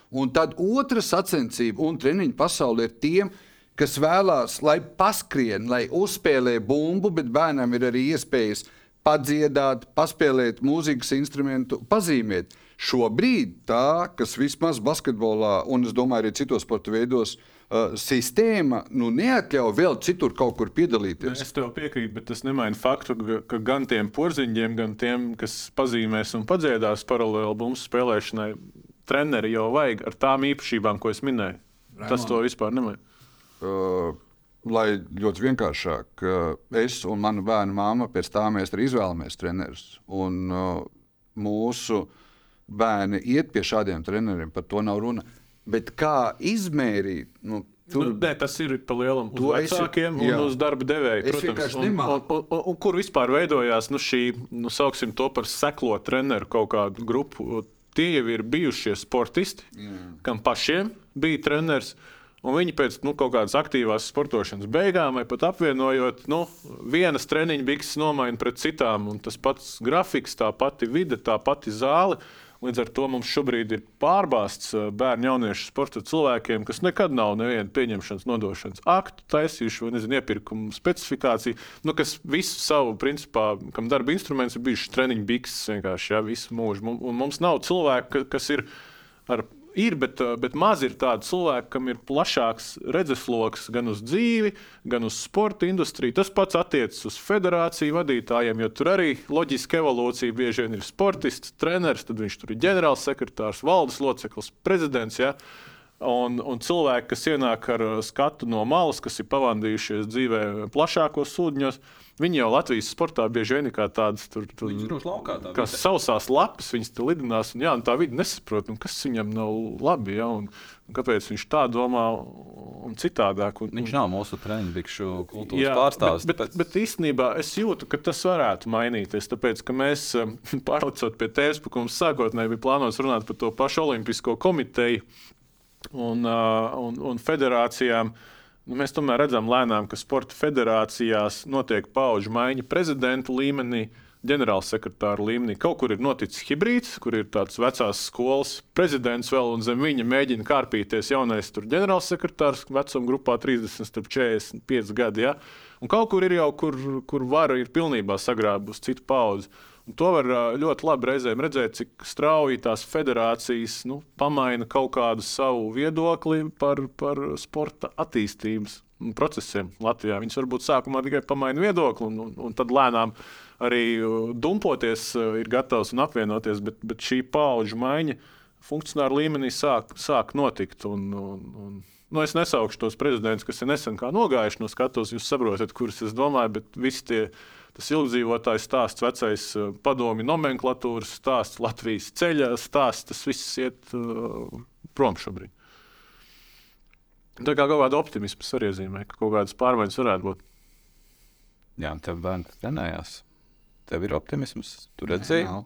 Un tad otra sacensība un treniņa pasaule ir tiem, kas vēlās, lai paskrien, lai uzspēlē bumbu, bet bērnam ir arī iespējas padziedāt, paspēlēt mūzikas instrumentu, pazīmēt. Šobrīd tā, kas vismaz basketbolā un es domāju arī citos sporta veidos, uh, uh, sistēma nu, neatļauj vēl citur kaut kur piedalīties. Es tev piekrītu, bet tas nemaina faktu, ka, ka gan tiem porziņiem, gan tiem, kas pazīmēs un padziedās paralēli bumbu spēlēšanai, treneri jau vajag ar tām īpašībām, ko es minēju. Raimond. Tas to vispār nemaina. Uh, lai ļoti vienkāršāk, es un mana bērna māma pēc tam mēs arī izvēlamies trenerus. Un, uh, mūsu bērni iet pie šādiem treneriem, par to nav runa. Bet kā izmērīt? Nu, Tur, nu, nē, tas ir pa lielam uz vecākiem esi, un uz darba devēju. Protams, un, un, un, un, un kur vispār veidojās nu, šī, nu, sauksim to par seklo treneru kaut kādu grupu. Tie jau ir bijušie sportisti, jā. kam pašiem bija treneris. Un viņi pēc nu, kaut kādas aktīvās sportošanas beigām, vai pat apvienojot, nu, vienas treniņa bikses nomaina pret citām, un tas pats grafiks, tā pati vide, tā pati zāle. Līdz ar to mums šobrīd ir pārbāzts eh, bērnu jauniešu sporta cilvēkiem, kas nekad nav nevienu pieņemšanas, nodošanas aktu taisījuši vai nezinu, iepirkumu specifikāciju, nu, kas visu savu, principā, kam darba instruments ir bijuši treniņu bikses vienkārši ja, visu mūžu. Un mums nav cilvēku, kas ir ar Ir, bet, eh, bet maz ir tādu cilvēku, kam ir plašāks redzesloks gan uz dzīvi, gan uz sporta industriju. Tas pats attiecas uz federāciju vadītājiem, jo tur arī loģiski evolūcija bieži vien ir sportists, treneris, tad viņš tur ir ģenerālsekretārs, valdes loceklis, prezidents. Ja? Un, un cilvēki, kas ienāk ar skatu no malas, kas ir pavadījušies dzīvē plašākos ūdeņos, Viņi jau Latvijas sportā bieži vien ir kā tādas tur, tur, laukā, tā kā sausās lapas, viņas tur lidinās, un, jā, un tā vidi nesaprot, kas viņam nav labi. Ja, un, un kāpēc viņš tā domā un citādāk? Un, viņš nav mūsu treniņbikšu kultūras jā, pārstāvis. Bet, bet, bet īstenībā es jūtu, ka tas varētu mainīties, tāpēc ka mēs pārlicot pie tēmas, par ko mums sākotnēji bija plānots runāt par to pašu Olimpisko komiteju un, un, un federācijām. Uh, Nu, mēs tomēr redzam, lēnām, ka sporta federācijās notiek pauģu maiņa prezidenta līmenī. ģenerālsekretāra līmenī. Kaut kur ir noticis hibrīds, kur ir tāds vecās skolas prezidents vēl, un zem viņa mēģina kārpīties jaunais ģenerālsekretārs vecuma grupā 30, 45 gadi. Ja? Un kaut kur ir jau, kur, kur vara ir pilnībā sagrābusi citu paudzi. Un to var ļoti labi reizēm redzēt, cik strauji tās federācijas nu, pamaina kaut kādu savu viedokli par, par sporta attīstības procesiem Latvijā. Viņas varbūt sākumā tikai pamaina viedokli, un, un, un tad lēnām arī dumpoties ir gatavs un apvienoties, bet, bet šī paudžu maiņa funkcionāla līmenī sāk, sāk notikt. Un, un, un, Nu, es nesaukšu tos prezidentus, kas ir nesen nogājuši no skatuves. Jūs saprotat, kurus es domāju, bet visi tie tas ilgdzīvotājs stāsts, vecais uh, padomju nomenklatūras stāsts, Latvijas ceļa stāsts, tas viss iet uh, prom šobrīd. Tā kā kaut kāda optimisma arī iezīmē, ka kaut kādas pārmaiņas varētu būt. Jā, tev bērns trenējās. Tev ir optimisms. Tu redzēji? Nav.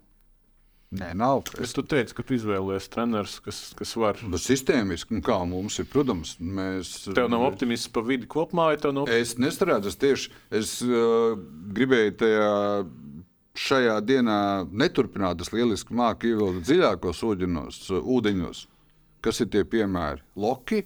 Nē, nav. Es tu teicu, ka tu izvēlējies treneris, kas, kas var. Bet sistēmiski, nu kā mums ir, protams, mēs. Tev nav optimisms par vidi kopumā, vai tev nav? Es nestrādāju, es tieši es, uh, gribēju tajā. Šajā dienā neturpināt, es lieliski māku ievilkt dziļākos ūdeņos, ūdeņos. Kas ir tie piemēri? Loki,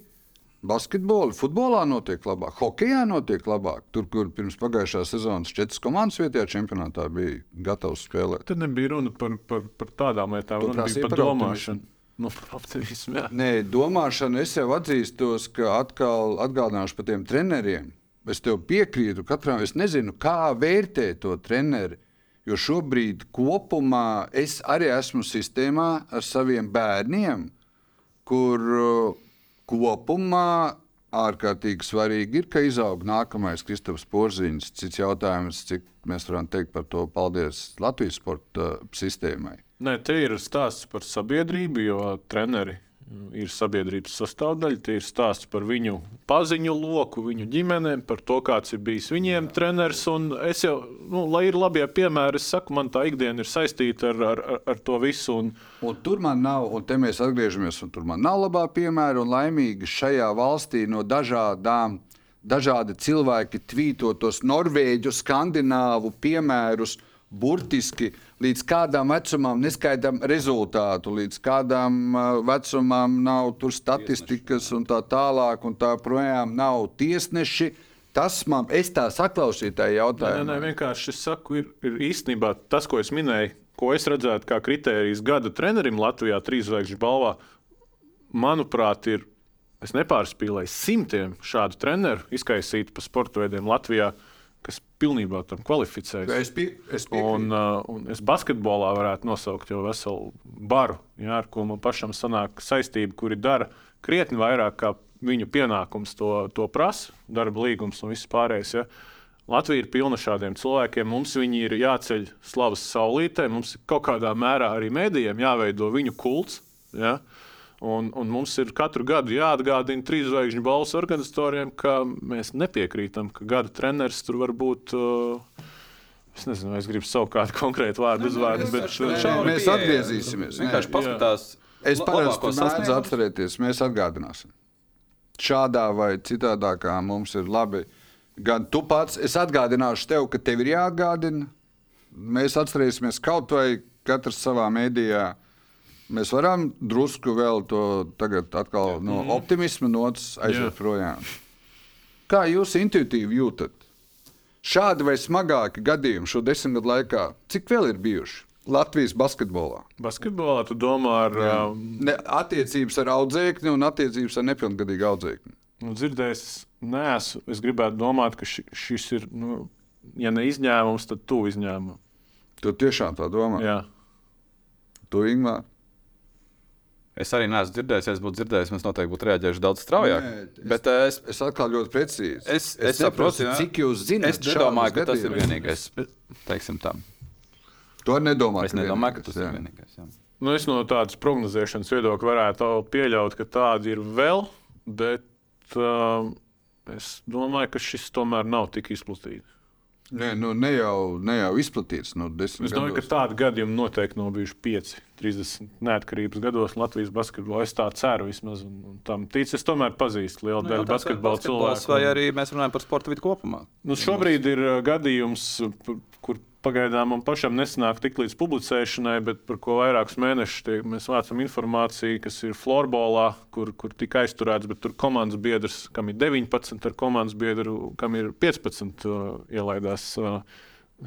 Basketbolā, futbolā notiek labāk, hokeja notiek labāk. Tur, kur pirms pagājušās sezonas četras komandas vietējā čempionātā bija gatavs spēlēt. Tad nebija runa par, par, par tādām lietām, bija par, par domāšanu. Nu, optimismu, jā. Nē, domāšana, es jau atzīstos, ka atkal atgādināšu par tiem treneriem. Es tev piekrītu, katram es nezinu, kā vērtēt to treneri. Jo šobrīd kopumā es arī esmu sistēmā ar saviem bērniem, kur uh, kopumā ārkārtīgi svarīgi ir, ka izaug nākamais Kristofers Porziņš. Cits jautājums, cik mēs varam teikt par to paldies Latvijas sporta sistēmai. Nē, te ir stāsts par sabiedrību, jo treneri ir sabiedrības sastāvdaļa. Tie ir stāsts par viņu paziņu loku, viņu ģimenēm, par to, kāds ir bijis viņiem treneris. Un es jau, nu, lai ir labie piemēri, es saku, man tā ikdiena ir saistīta ar, ar, ar to visu. Un... Un tur man nav, un te mēs atgriežamies, un tur man nav labā piemēra, un laimīgi šajā valstī no dažādām. Dažādi cilvēki tvīto tos norvēģu, skandināvu piemērus, burtiski līdz kādam vecumam neskaidram rezultātu, līdz kādam uh, vecumam nav tur statistikas un tā tālāk, un tā projām nav tiesneši. Tas man, es tā saklausīju tajā jautājumā. Nē, nē, vienkārši es saku, ir, ir īstenībā tas, ko es minēju, ko es redzētu kā kritērijs gada trenerim Latvijā, trīsvaigžņu balvā, manuprāt, ir, es nepārspīlēju, simtiem šādu treneru izkaisītu pa sporta veidiem Latvijā. Uh, kas pilnībā tam kvalificējas. Es, pie, es piekrītu. un, uh, un es basketbolā varētu nosaukt jau veselu baru, jā, ar ko man pašam sanāk saistība, kuri dara krietni vairāk, kā viņu pienākums to, to prasa, darba līgums un viss pārējais. Ja. Latvija ir pilna šādiem cilvēkiem. Mums viņi ir jāceļ slavas saulītē, mums kaut kādā mērā arī mēdījiem jāveido viņu kults. Ja. Uh, Un, un mums ir katru gadu jāatgādina trīs zvaigžņu balvas organizatoriem, ka mēs nepiekrītam, ka gada treneris tur var būt. Uh, Es nezinu, vai es gribu savu kādu konkrētu vārdu uzvārdu, bet nē, mēs atgriezīsimies. Vienkārši paskatās. Es parasti mēdzu atcerēties, mēs atgādināsim. Šādā vai citādākā mums ir labi. Gan tu pats, es atgādināšu tev, ka tev ir jāatgādina. Mēs atcerēsimies kaut vai katrs savā mēdījā Mēs varam drusku vēl to tagad atkal no mm. optimisma nots aiziet projām. Kā jūs intuitīvi jūtat? Šādi vai smagāki gadījumi šo desmit gadu laikā, cik vēl ir bijuši? Latvijas basketbolā. Basketbolā tu domā ar um... ne, attiecības ar audzēkni un attiecības ar nepilngadīgu audzēkni. Nu, dzirdējis, neesmu. Es gribētu domāt, ka ši, šis ir, nu, ja ne izņēmums, tad tu izņēmums. Tu tiešām tā domā? Jā. Tu, Ingūna. Es arī neesmu dzirdējis, ja es būtu dzirdējis, mēs noteikti būtu reaģējuši daudz straujāk. Nē, es, bet uh, es, es atkal ļoti precīzi. Es, es, es saprotu, cik jūs zināt. Es nedomāju, ka tas ir vienīgais. Teiksim tā. To nedomāju. Es nedomāju, ka tas jā. ir vienīgais. Jā. Nu, es no tādas prognozēšanas viedokļa varētu pieļaut, ka tādi ir vēl, bet uh, es domāju, ka šis tomēr nav tik izplatīts. Nē, nu, ne, jau, ne jau izplatīts. Nu, es domāju, gados. ka tādi gadījumi noteikti nav bijuši 5, 30 neatkarības gados Latvijas basketbolā. Es tā ceru vismaz. Un, un tam tic, es tomēr pazīstu lielu nu, daļu basketbola cilvēku. Vai arī mēs runājam par sporta vidu kopumā? Nu, šobrīd ir gadījums, kur pagaidām man pašam nesanāk tik līdz publicēšanai, bet par ko vairākus mēnešus tiek, mēs vācam informāciju, kas ir florbolā, kur, kur tika aizturēts, bet tur komandas biedrs, kam ir 19, ar komandas biedru, kam ir 15, uh, ielaidās uh,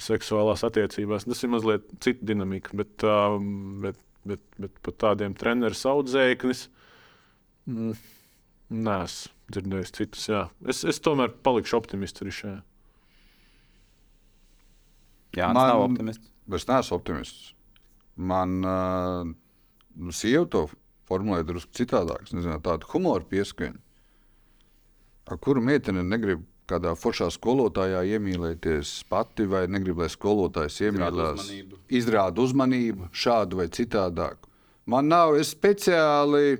seksuālās attiecībās. Tas ir mazliet cita dinamika, bet, uh, bet, bet, bet pat tādiem treneru audzēknis. Mm, Nē, es dzirdēju citus. Jā. Es, es tomēr palikšu optimists arī šajā. Jā, Man- nav optimists. Es neesmu optimists. Man uh, nu, sieva to formulē drusku citādāk. Es Nezinu, tādu humoru pieskaņu. Ar kuru meitene negrib kādā foršā skolotājā iemīlēties pati, vai negrib, lai skolotājs uzmanību. izrāda uzmanību šādu vai citādāku. Man nav, es speciāli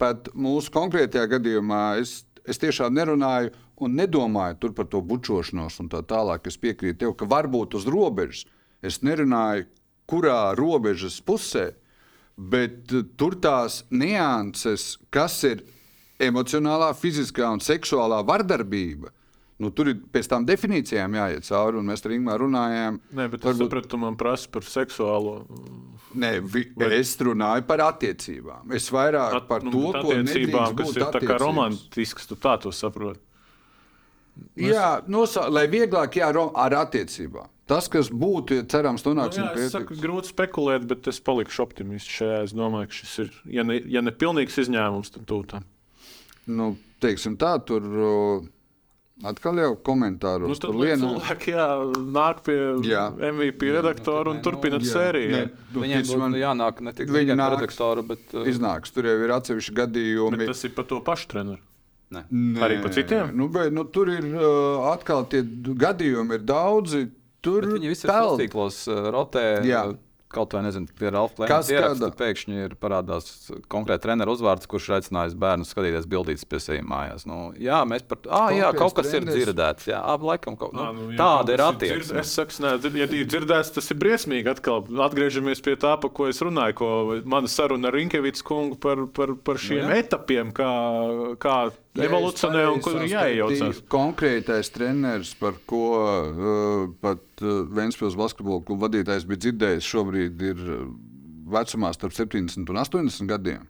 pat mūsu konkrētajā gadījumā, es, es tiešām nerunāju un nedomāju par to bučošanos un tā tālāk. Es piekrītu tev, ka varbūt uz robežas. Es nerunāju, kurā robežas pusē, bet eh, tur tās nianses, kas ir emocionālā, fiziskā un seksuālā vardarbība. Nu, tur ir pēc tam definīcijām jāiet cauri, un mēs ar Ingūru runājām. Nē, bet es Varbūt- sapratu, tu man prasi par seksuālo. Nē, vi, es runāju par attiecībām. Es vairāk At, par nu, to, bet ko attiecībām, kas ir tā kā romantisks, tu tā to saproti. Jā, nosā, lai vieglāk jā, ro- ar attiecībām. Tas, kas būtu, ja cerams, Nu, nonāksim jā, pie es saku, grūti spekulēt, bet es palikšu optimists šajā. Es domāju, ka šis ir, ja ne, ja ne pilnīgs izņēmums, tad tūlīt. nu, teiksim tā, tur o, atkal jau komentāros. Nu, Nu, tur lai liena cilvēki jā, nāk pie Jā. MVP redaktora un nu, turpina sēriju. nē, jā. nu, Viņiem tic man, jānāk ne tikai nāks. redaktora, bet uh, iznāks. Tur jau ir atsevišķi gadījumi. Bet tas ir par to pašu treneru. ne. Nē, arī pa citiem? Nu, bet, nu, tur ir uh, atkal tie gadījumi, ir daudzi. Tur Bet viņi visi ir peld. tīklos, uh, rotē. Jā. uh, Kaut vai nezinu, pie Ralfa Kas Lēnas ieraksta, kāda? pēkšņi ir parādās konkrēti treneru uzvārds, kurš ir aicinājis bērnu skatīties bildītas pie sevis mājās. Nu, jā, mēs par to. Ah, jā, kaut kas ir treneris. dzirdēts. Jā, ap laikam kaut nu, nu, ja tāda ir kas dzird- attieksme. Es saku, nē, ja ir dzirdēts, tas ir briesmīgi. Atkal atgriežamies pie tā, par ko es runāju. Ko mana saruna ar Rinkevicu kungu par, par, par šiem Nu, jā. etapiem, kā, kā evolūcionē un kur jāiejaucas. Konkrētais treneris, par ko uh, pat uh, Vēnspils basketbola kluba vadītājs bija dzirdējis, šobrīd ir uh, vecumā starp 70 un 80 gadiem.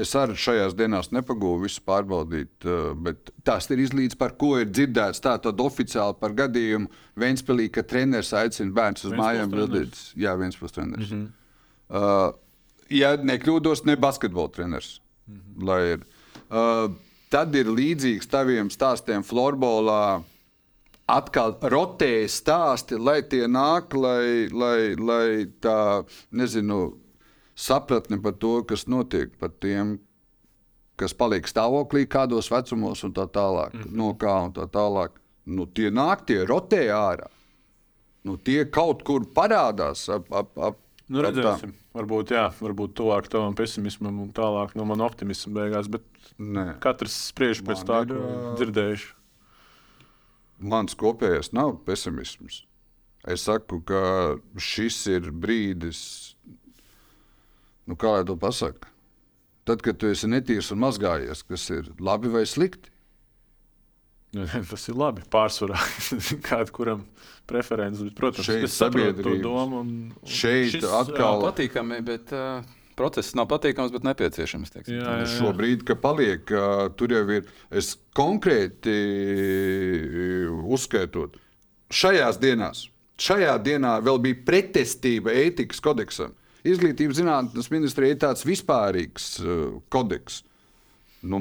Es arī šajās dienās nepagūvu visu pārbaudīt, bet tas ir izlīdz, par ko ir dzirdēts. Tā tad oficiāli par gadījumu Vēnspilī, ka treneris aicina bērnus uz mājām bildītas. Jā, Vēnspils treneris. Mm -hmm. uh, ja nekļūdos, ne basketbola treneris. Mm -hmm. Lai ir. Uh, tad ir līdzīgs taviem stāstiem florbolā. Atkal rotēja stāsti, lai tie nāk, lai, lai, lai tā, nezinu, sapratne par to, kas notiek, par tiem, kas paliek stāvoklī, kādos vecumos un tā tālāk, mm -hmm. no kā un tā tālāk. Nu, tie nāk, tie rotē ārā. Nu, tie kaut kur parādās ap, ap, ap, Nu, redzēsim. Varbūt, jā, varbūt tuvāk tavam pesimismam un tālāk no manas optimisma beigās. Bet Nē. katrs spriež pēc Man tā, ir, ko dzirdējuši. Mans kopējais nav pesimisms. Es saku, ka šis ir brīdis, nu, kā lai to pasakā. Tad, kad tu esi netīrs un mazgājies, kas ir labi vai slikti, Tas ir labi. Pārsvarā kāda kuram preferences. Bet, protams, Šeit es saprotu to domu. Un, un Šeit šis, atkal- Nav patīkami, bet uh, process nav patīkams, bet nepieciešams. teiksim. Jā, jā, jā. šobrīd, ka paliek, ā, tur jau ir es konkrēti uzskaitot, šajās dienās, šajā dienā vēl bija pretestība ētikas kodeksam. Izglītības zinātnes ministrijai ir tāds vispārīgs uh, kodeks. Nu,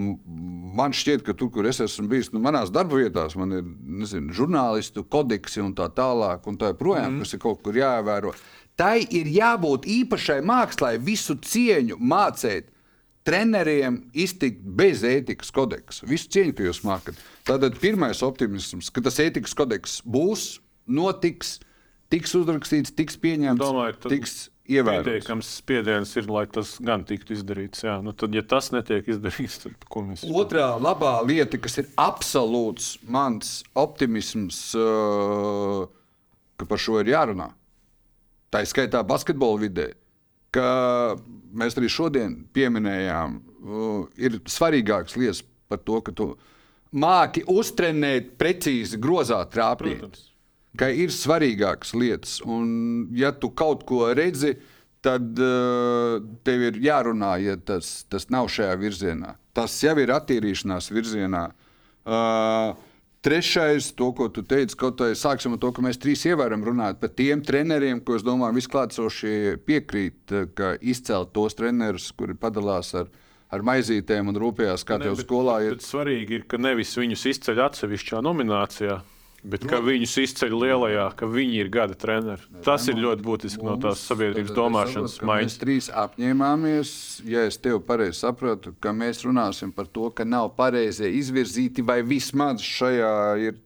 man šķiet, ka tur, kur es esmu bijis, nu, manās darba vietās, man ir nezinu, žurnālistu kodeksi un tā tālāk, un tā joprojām, mm. kas ir kaut kur jāievēro. Tai ir jābūt īpašai mākslai, visu cieņu mācīt treneriem iztikt bez ētikas kodeksa. Visu cieņu, ka jūs mākat. Tātad pirmais optimisms, ka tas ētikas kodeks būs, notiks, tiks uzrakstīts, tiks pieņemts, Domāju, tad tiks ievērots. Pietiekams spiediens ir, lai tas gan tiktu izdarīts. Jā. Nu, tad, ja tas netiek izdarīts, tad ko mēs Otrā labā lieta, kas ir absolūts mans optimisms, uh, ka par šo ir jārunā. Tā ir skaitā basketbola vidē, ka mēs arī šodien pieminējām, uh, ir svarīgākas lietas par to, ka tu māki uztrenēt precīzi grozā trāpīt. Protams. Ka ir svarīgākas lietas. Un, ja tu kaut ko redzi, tad uh, tev ir jārunā, ja tas, tas nav šajā virzienā. Tas jau ir attīrīšanās virzienā. Uh, Trešais, to, ko tu teici, kaut arī sāksim ar to, ka mēs trīs ievērojam runāt par tiem treneriem, ko es domāju, visklātsošie piekrīt, ka izcelt tos trenerus, kuri padalās ar, ar maizītēm un rūpējās, kā tev skolā ir. Svarīgi ir, ka nevis viņus izceļ atsevišķā nominācijā, Bet ka viņus izceļ lielajā, ka viņi ir gada treneri. Tas ir ļoti būtiski no tās sabiedrības domāšanas maiņas. Mēs trīs apņēmāmies, ja es tevi pareizi sapratu, ka mēs runāsim par to, ka nav pareizi izvirzīti vai vismaz šajā ir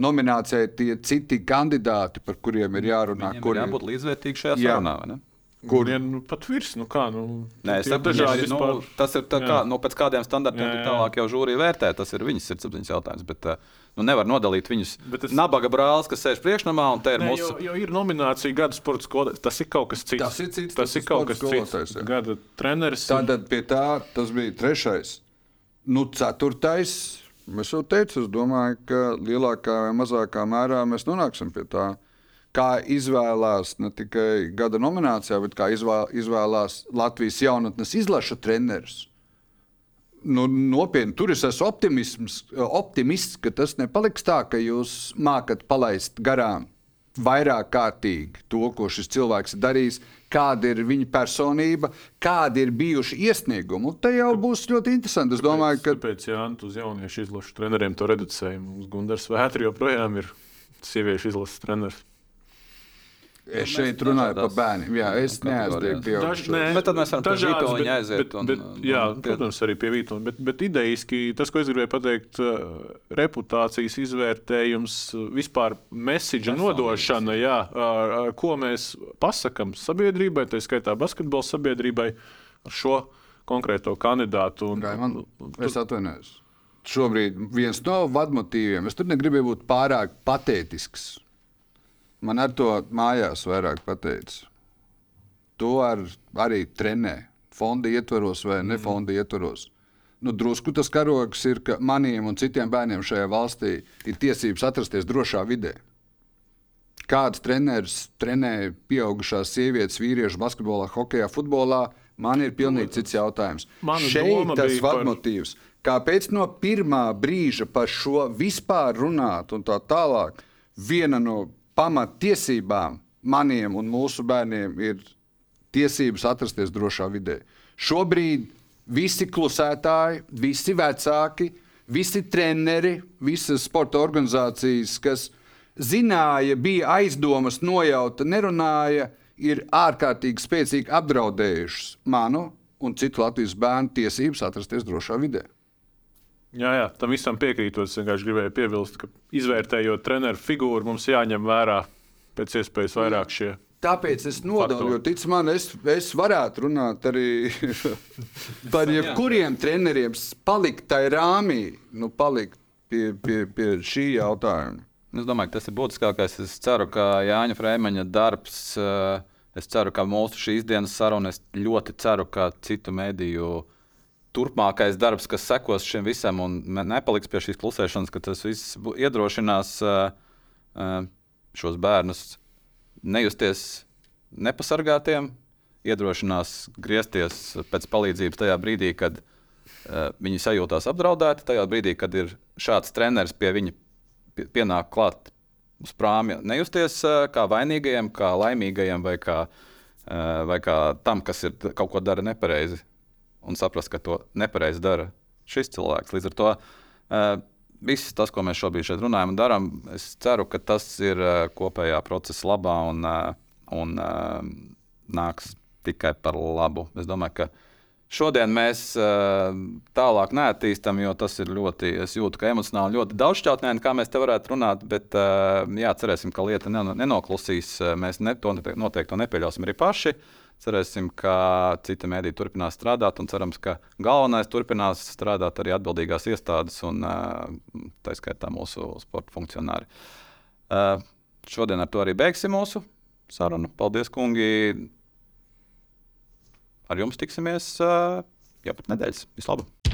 nominācijā tie citi kandidāti, par kuriem ir jārunā. Viņiem kuriem ir jābūt līdzvērtīgi šajā sarunā. Jā. Kur ir nu, pat virs? Nu, kā, nu, Nē, es saprotu, dažādi, nu, tas ir kā, nu, pēc kādiem standartiem jā, jā. tālāk jau žūrija vērtē. Tas ir viņas sirdsapziņas jautājums. Bet, nu, nevar nodalīt viņus. Bet es... Nabaga brālis, kas sēž priekšnamā, un te ir mūsu. Jo, jo ir nominācija gada sporta skolotājs. Tas ir kaut kas cits. Tas ir, cits, tas tas ir kaut kas cits. Jā. Gada treneris. Tātad pie tā tas bija trešais. Nu, ceturtais. Es jau teicu, es domāju, ka lielākā vai mazākā mērā mēs nonāksim pie tā kā izvēlās ne tikai gada nominācijā, bet kā izvēlās Latvijas jaunatnes izlaša treneris. Nu, nopietni, tur es esmu optimists, ka tas nepaliks tā, ka jūs mākat palaist garām vairāk kārtīgi to, ko šis cilvēks ir darījis, kāda ir viņa personība, kādi ir bijuši iesniegumi. Un te jau būs ļoti interesanti. Es domāju, ka. Tāpēc, ja uz jauniešu izlašu treneriem to reducējumu, Gunārs Vētri joprojām ir sieviešu izlases treneris. Es šeit runāju par bērniem. Jā, es neaizdevu pieaugušo. Bet tad mēs varam pie Vītoņa aiziet. Bet, un, bet, jā, un, protams, arī pie Vītoņa. Bet, bet idejiski tas, ko es gribēju pateikt, uh, reputācijas izvērtējums, vispār message nodošana, jā, ko mēs pasakam sabiedrībai, tā skaitā basketbola sabiedrībai ar šo konkrēto kandidātu. Un, man, es atvainojos. Šobrīd viens no vadmotīviem, es tur negribēju būt pārāk patētisks Man ar to mājās vairāk pateica. To ar, arī trenē. Fonda ietvaros vai ne fonda ietvaros. Nu, drusku tas karogs ir, ka maniem un citiem bērniem šajā valstī ir tiesības atrasties drošā vidē. Kāds treneris trenē pieaugušās sievietes, vīriešu basketbolā, hokeja, futbolā, man ir pilnīgi cits jautājums. Mana Šeit tas vadmotīvs. Par... Kāpēc no pirmā brīža par šo vispār runāt un tā tālāk? Viena no pamattiesībām maniem un mūsu bērniem ir tiesības atrasties drošā vidē. Šobrīd visi klusētāji, visi vecāki, visi treneri, visas sporta organizācijas, kas zināja, bija aizdomas, nojauta, nerunāja, ir ārkārtīgi spēcīgi apdraudējušas manu un citu Latvijas bērnu tiesības atrasties drošā vidē. Jā, jā, tam visam piekrītot. Es vienkārši gribēju piebilst, ka izvērtējot treneru figūru, mums jāņem vērā pēc iespējas vairāk šie. Tāpēc es nodalu, jo tic man, es, es varētu runāt arī par jebkuriem treneriem, palikt tajā rāmī, nu, palikt pie, pie, pie šī jautājuma. Es domāju, ka tas ir būtiskākais. Es ceru, ka Jāņa Freimaņa darbs, eh, es ceru, ka mūsu šīs dienas saruna, es ļoti ceru, ka citu mediju turpmākais darbs, kas sekos šim visam, un nepaliks pie šīs klusēšanas, ka tas viss iedrošinās šos bērnus nejusties nepasargātiem, iedrošinās griezties pēc palīdzības tajā brīdī, kad viņi sajūtās apdraudēti, tajā brīdī, kad ir šāds treneris pie viņa pienāk klāt uz prāmja, nejusties kā vainīgajiem, kā laimīgajiem vai kā, vai kā tam, kas ir kaut ko dara nepareizi un saprast, ka to nepareizi dara šis cilvēks. Līdz ar to uh, viss tas, ko mēs šobrīd šeit runājam un darām, es ceru, ka tas ir uh, kopējā procesa labā un, uh, un nāks tikai par labu. Es domāju, ka šodien mēs tālāk neattīstam, jo tas ir ļoti, es jūtu, ka emocionāli ļoti daudzšķautnēni, kā mēs te varētu runāt, bet jā, cerēsim, ka lieta nenoklusīs. Mēs ne, to noteikti to nepieļausim arī paši. Uh, Cerēsim, ka citi mēdīji turpinās strādāt, un cerams, ka galvenais turpinās strādāt arī atbildīgās iestādes, un tā skaitā mūsu sporta funkcionāri. Šodien ar to arī beigsim mūsu sarunu. Paldies, kungi! Ar jums tiksimies jau pēc nedēļas. Vislabāk!